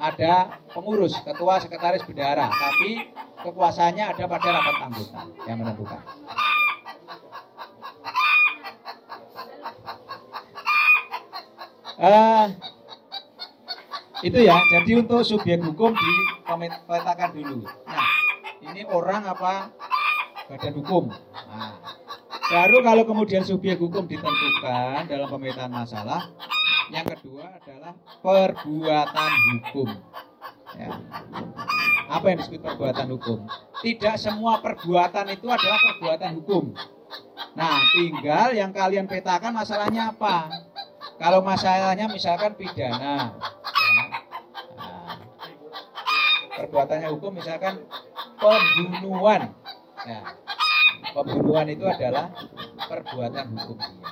ada pengurus, ketua, sekretaris, bendahara, tapi kekuasaannya ada pada rapat anggota yang menentukan. Eh, itu ya, jadi untuk subjek hukum dipetakan dulu. Ini orang apa badan hukum. Nah, baru kalau kemudian subjek hukum ditentukan dalam pemetaan masalah, yang kedua adalah perbuatan hukum. Ya. Apa yang disebut perbuatan hukum? Tidak semua perbuatan itu adalah perbuatan hukum. Nah, tinggal yang kalian petakan masalahnya apa? Kalau masalahnya misalkan pidana, ya. Perbuatannya hukum misalkan pembunuhan. Ya. Pembunuhan itu adalah perbuatan hukum dia.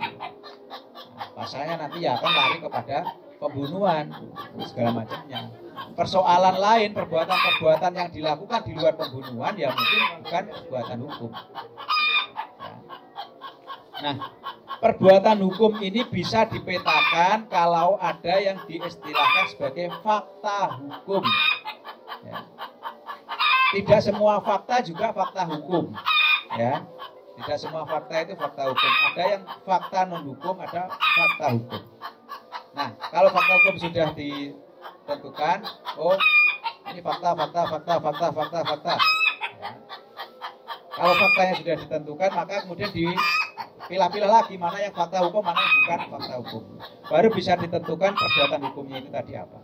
Nah, pasalnya nanti ya akan lari kepada pembunuhan segala macamnya. Persoalan lain perbuatan-perbuatan yang dilakukan di luar pembunuhan ya mungkin bukan perbuatan hukum. Ya. Nah, perbuatan hukum ini bisa dipetakan kalau ada yang diistilahkan sebagai fakta hukum. Tidak semua fakta juga fakta hukum. Ya. Tidak semua fakta itu fakta hukum. Ada yang fakta non hukum, ada fakta hukum. Nah, kalau fakta hukum sudah ditentukan, oh ini fakta, fakta, fakta, fakta, fakta, fakta. Ya. Kalau faktanya sudah ditentukan, maka kemudian dipilah-pilah lagi mana yang fakta hukum, mana yang bukan fakta hukum. Baru bisa ditentukan perbuatan hukumnya itu tadi apa.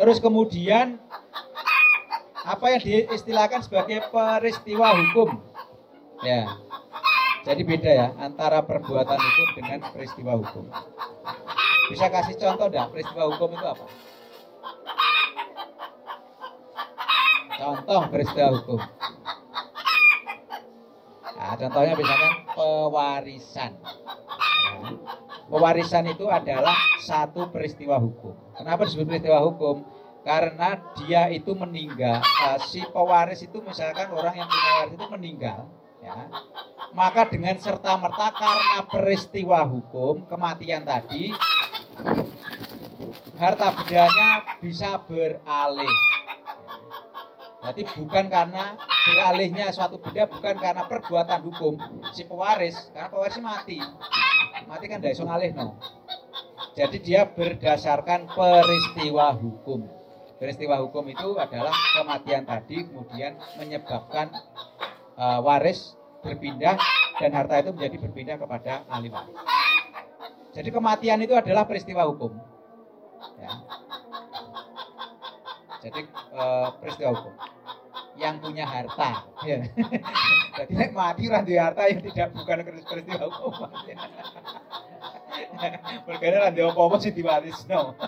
Terus kemudian apa yang diistilahkan sebagai peristiwa hukum. Ya. Jadi beda ya antara perbuatan hukum dengan peristiwa hukum. Bisa kasih contoh enggak peristiwa hukum itu apa? Contoh peristiwa hukum. Nah, contohnya misalkan pewarisan. Nah, pewarisan itu adalah satu peristiwa hukum. Kenapa disebut peristiwa hukum? Karena dia itu meninggal, uh, si pewaris itu misalkan orang yang punya waris itu meninggal, ya. Maka dengan serta merta karena peristiwa hukum kematian tadi, harta bendanya bisa beralih. Jadi bukan karena beralihnya suatu benda bukan karena perbuatan hukum si pewaris, karena pewaris mati. Mati kan dari ngalih no. Jadi dia berdasarkan peristiwa hukum. Peristiwa hukum itu adalah kematian tadi kemudian menyebabkan uh, waris berpindah dan harta itu menjadi berpindah kepada ahli waris. Jadi kematian itu adalah peristiwa hukum. Ya. Jadi uh, peristiwa hukum yang punya harta. Ya. Jadi mati randu harta yang tidak bukan peristiwa hukum. Berkena randu apa-apa sih diwarisno.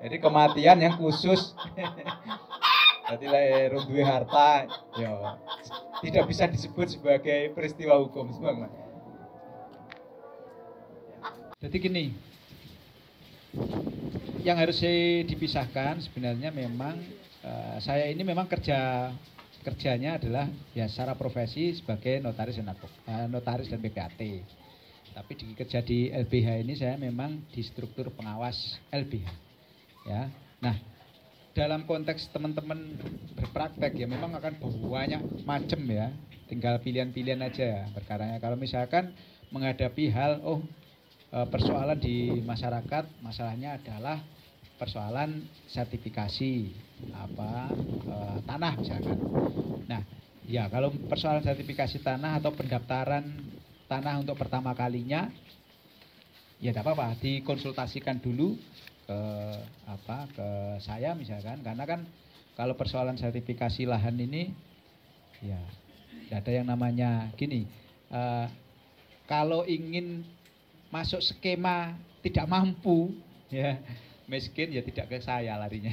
Jadi kematian yang khusus. Jadi lah duwe harta, ya tidak bisa disebut sebagai peristiwa hukum semua. Jadi gini, yang harus saya dipisahkan sebenarnya memang uh, saya ini memang kerja kerjanya adalah ya secara profesi sebagai notaris dan uh, notaris dan PPAT. Tapi di kerja di LBH ini saya memang di struktur pengawas LBH. Ya. Nah, dalam konteks teman-teman berpraktek ya memang akan banyak macam ya. Tinggal pilihan-pilihan aja ya perkaranya. Kalau misalkan menghadapi hal oh persoalan di masyarakat, masalahnya adalah persoalan sertifikasi apa e, tanah misalkan. Nah, ya kalau persoalan sertifikasi tanah atau pendaftaran tanah untuk pertama kalinya ya tidak apa-apa dikonsultasikan dulu ke apa ke saya misalkan karena kan kalau persoalan sertifikasi lahan ini ya ada yang namanya gini uh, kalau ingin masuk skema tidak mampu ya miskin ya tidak ke saya larinya.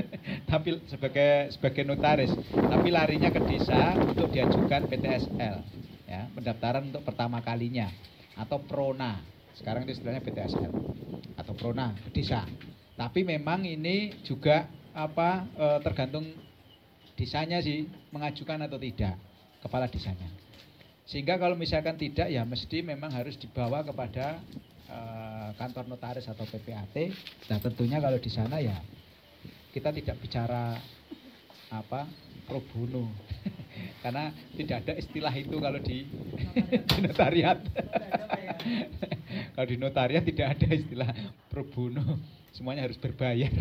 Tapi sebagai sebagai notaris tapi larinya ke desa untuk diajukan PTSL ya pendaftaran untuk pertama kalinya atau prona. Sekarang itu istilahnya PTSL atau prona desa. Tapi memang ini juga apa e, tergantung desanya sih mengajukan atau tidak kepala desanya. Sehingga kalau misalkan tidak ya mesti memang harus dibawa kepada eh, kantor notaris atau PPAT. Nah tentunya kalau di sana ya kita tidak bicara apa pro bono karena tidak ada istilah itu kalau di, di notariat. kalau di notariat tidak ada istilah pro bono, semuanya harus berbayar.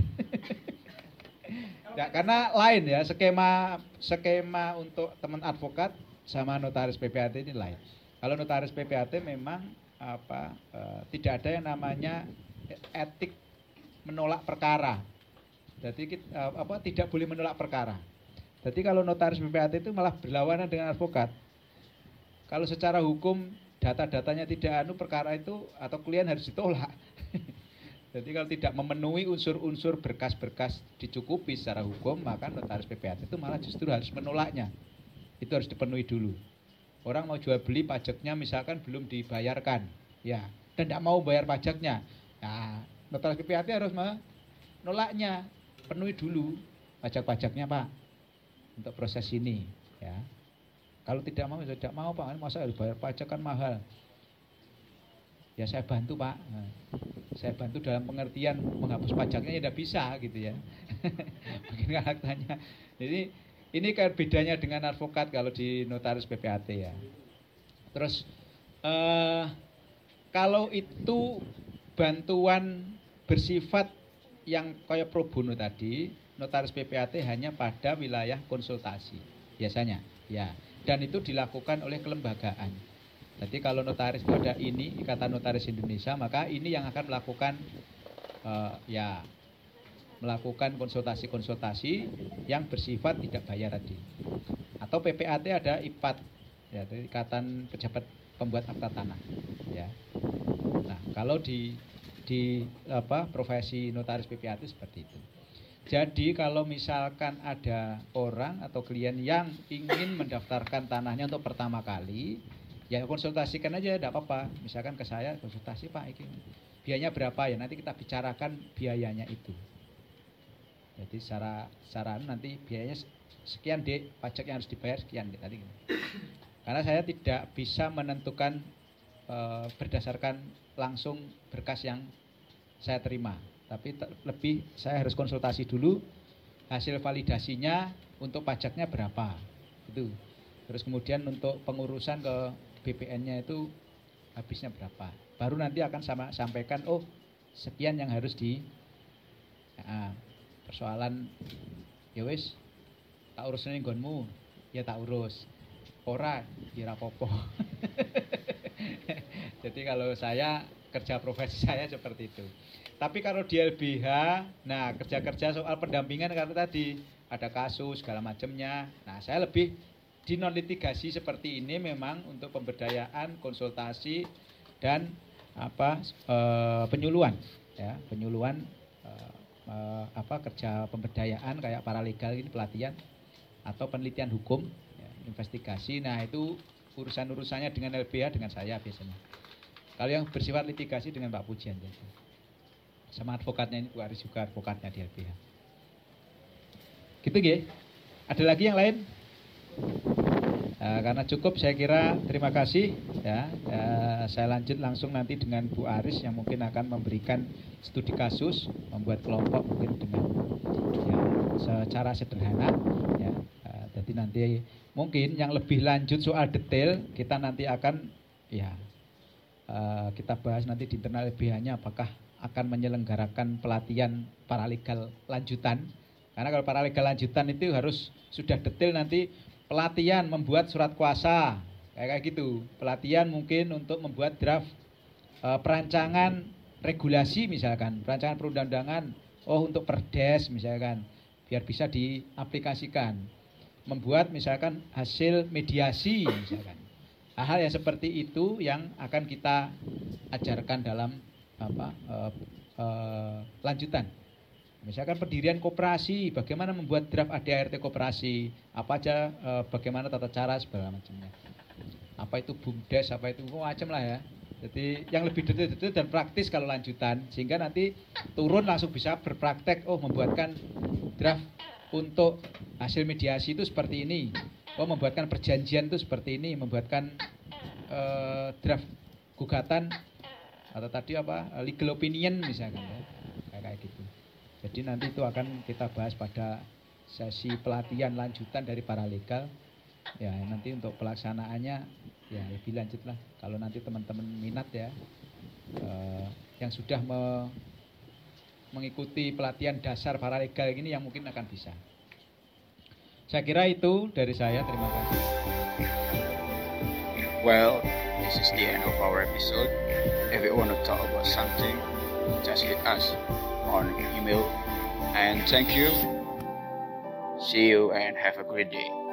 ya karena lain ya skema skema untuk teman advokat sama notaris PPAT ini lain. Kalau notaris PPAT memang apa eh, tidak ada yang namanya etik menolak perkara. Jadi kita, eh, apa tidak boleh menolak perkara. Jadi kalau notaris PPAT itu malah berlawanan dengan advokat. Kalau secara hukum data-datanya tidak anu perkara itu atau klien harus ditolak. Jadi kalau tidak memenuhi unsur-unsur berkas-berkas dicukupi secara hukum, maka notaris PPAT itu malah justru harus menolaknya. Itu harus dipenuhi dulu. Orang mau jual beli pajaknya misalkan belum dibayarkan, ya, dan tidak mau bayar pajaknya. Nah, notaris PPAT harus menolaknya, penuhi dulu pajak-pajaknya Pak untuk proses ini, ya. Kalau tidak mau, ya tidak mau Pak, masa harus bayar pajak kan mahal. Ya saya bantu Pak, nah, saya bantu dalam pengertian menghapus pajaknya ya tidak bisa gitu ya. Mungkin karakternya. Jadi ini kan bedanya dengan advokat kalau di notaris PPAT ya. Terus eh, kalau itu bantuan bersifat yang kayak pro bono tadi, notaris PPAT hanya pada wilayah konsultasi biasanya, ya. Dan itu dilakukan oleh kelembagaan. Jadi kalau notaris pada ini ikatan notaris Indonesia, maka ini yang akan melakukan uh, ya melakukan konsultasi-konsultasi yang bersifat tidak bayar tadi. Atau PPAT ada IPAT, ya, Ikatan Pejabat Pembuat Akta Tanah. Ya. Nah, kalau di di apa profesi notaris PPAT seperti itu. Jadi kalau misalkan ada orang atau klien yang ingin mendaftarkan tanahnya untuk pertama kali, ya konsultasikan aja, tidak apa-apa. Misalkan ke saya konsultasi Pak, ini biayanya berapa ya? Nanti kita bicarakan biayanya itu. Jadi secara secara nanti biayanya sekian dek, pajak yang harus dibayar sekian dek tadi. Karena saya tidak bisa menentukan e, berdasarkan langsung berkas yang saya terima, tapi lebih saya harus konsultasi dulu hasil validasinya untuk pajaknya berapa itu. Terus kemudian untuk pengurusan ke BPN-nya itu habisnya berapa. Baru nanti akan sama sampaikan oh sekian yang harus di ya, persoalan ya wis tak urus ning nggonmu ya tak urus. Ora ya rapopo jadi kalau saya kerja profesi saya seperti itu. Tapi kalau di LBH nah kerja-kerja soal pendampingan karena tadi ada kasus segala macamnya nah saya lebih di non litigasi seperti ini memang untuk pemberdayaan konsultasi dan apa e, penyuluhan ya penyuluhan eh, apa kerja pemberdayaan kayak paralegal ini pelatihan atau penelitian hukum ya, investigasi. Nah itu urusan urusannya dengan LBH dengan saya biasanya. Kalau yang bersifat litigasi dengan Pak Pujian jadi. Sama advokatnya ini Bu Aris juga advokatnya di LBH gitu ya ada lagi yang lain Nah, karena cukup saya kira terima kasih ya, ya saya lanjut langsung nanti dengan Bu Aris yang mungkin akan memberikan studi kasus membuat kelompok mungkin dengan ya, secara sederhana ya. Uh, jadi nanti mungkin yang lebih lanjut soal detail kita nanti akan ya uh, kita bahas nanti di internal LBH-nya apakah akan menyelenggarakan pelatihan paralegal lanjutan. Karena kalau paralegal lanjutan itu harus sudah detail nanti pelatihan membuat surat kuasa. Kayak kayak gitu. Pelatihan mungkin untuk membuat draft e, perancangan regulasi misalkan. Perancangan perundang-undangan. Oh untuk perdes misalkan. Biar bisa diaplikasikan. Membuat misalkan hasil mediasi misalkan. Hal-hal yang seperti itu yang akan kita ajarkan dalam apa e, e, lanjutan Misalkan pendirian koperasi, bagaimana membuat draft ADART koperasi, apa aja, e, bagaimana tata cara segala macamnya. Apa itu bumdes, apa itu macam lah ya. Jadi yang lebih detail-detail dan praktis kalau lanjutan, sehingga nanti turun langsung bisa berpraktek, oh membuatkan draft untuk hasil mediasi itu seperti ini. Oh membuatkan perjanjian itu seperti ini, membuatkan eh, draft gugatan atau tadi apa legal opinion misalkan ya kayak gitu. Jadi nanti itu akan kita bahas pada sesi pelatihan lanjutan dari para legal. Ya nanti untuk pelaksanaannya ya lebih lanjut lah. Kalau nanti teman-teman minat ya eh, yang sudah me- mengikuti pelatihan dasar para legal ini yang mungkin akan bisa. Saya kira itu dari saya. Terima kasih. Well, this is the end of our episode. If you want to talk about something, just hit us on email. And thank you. See you and have a great day.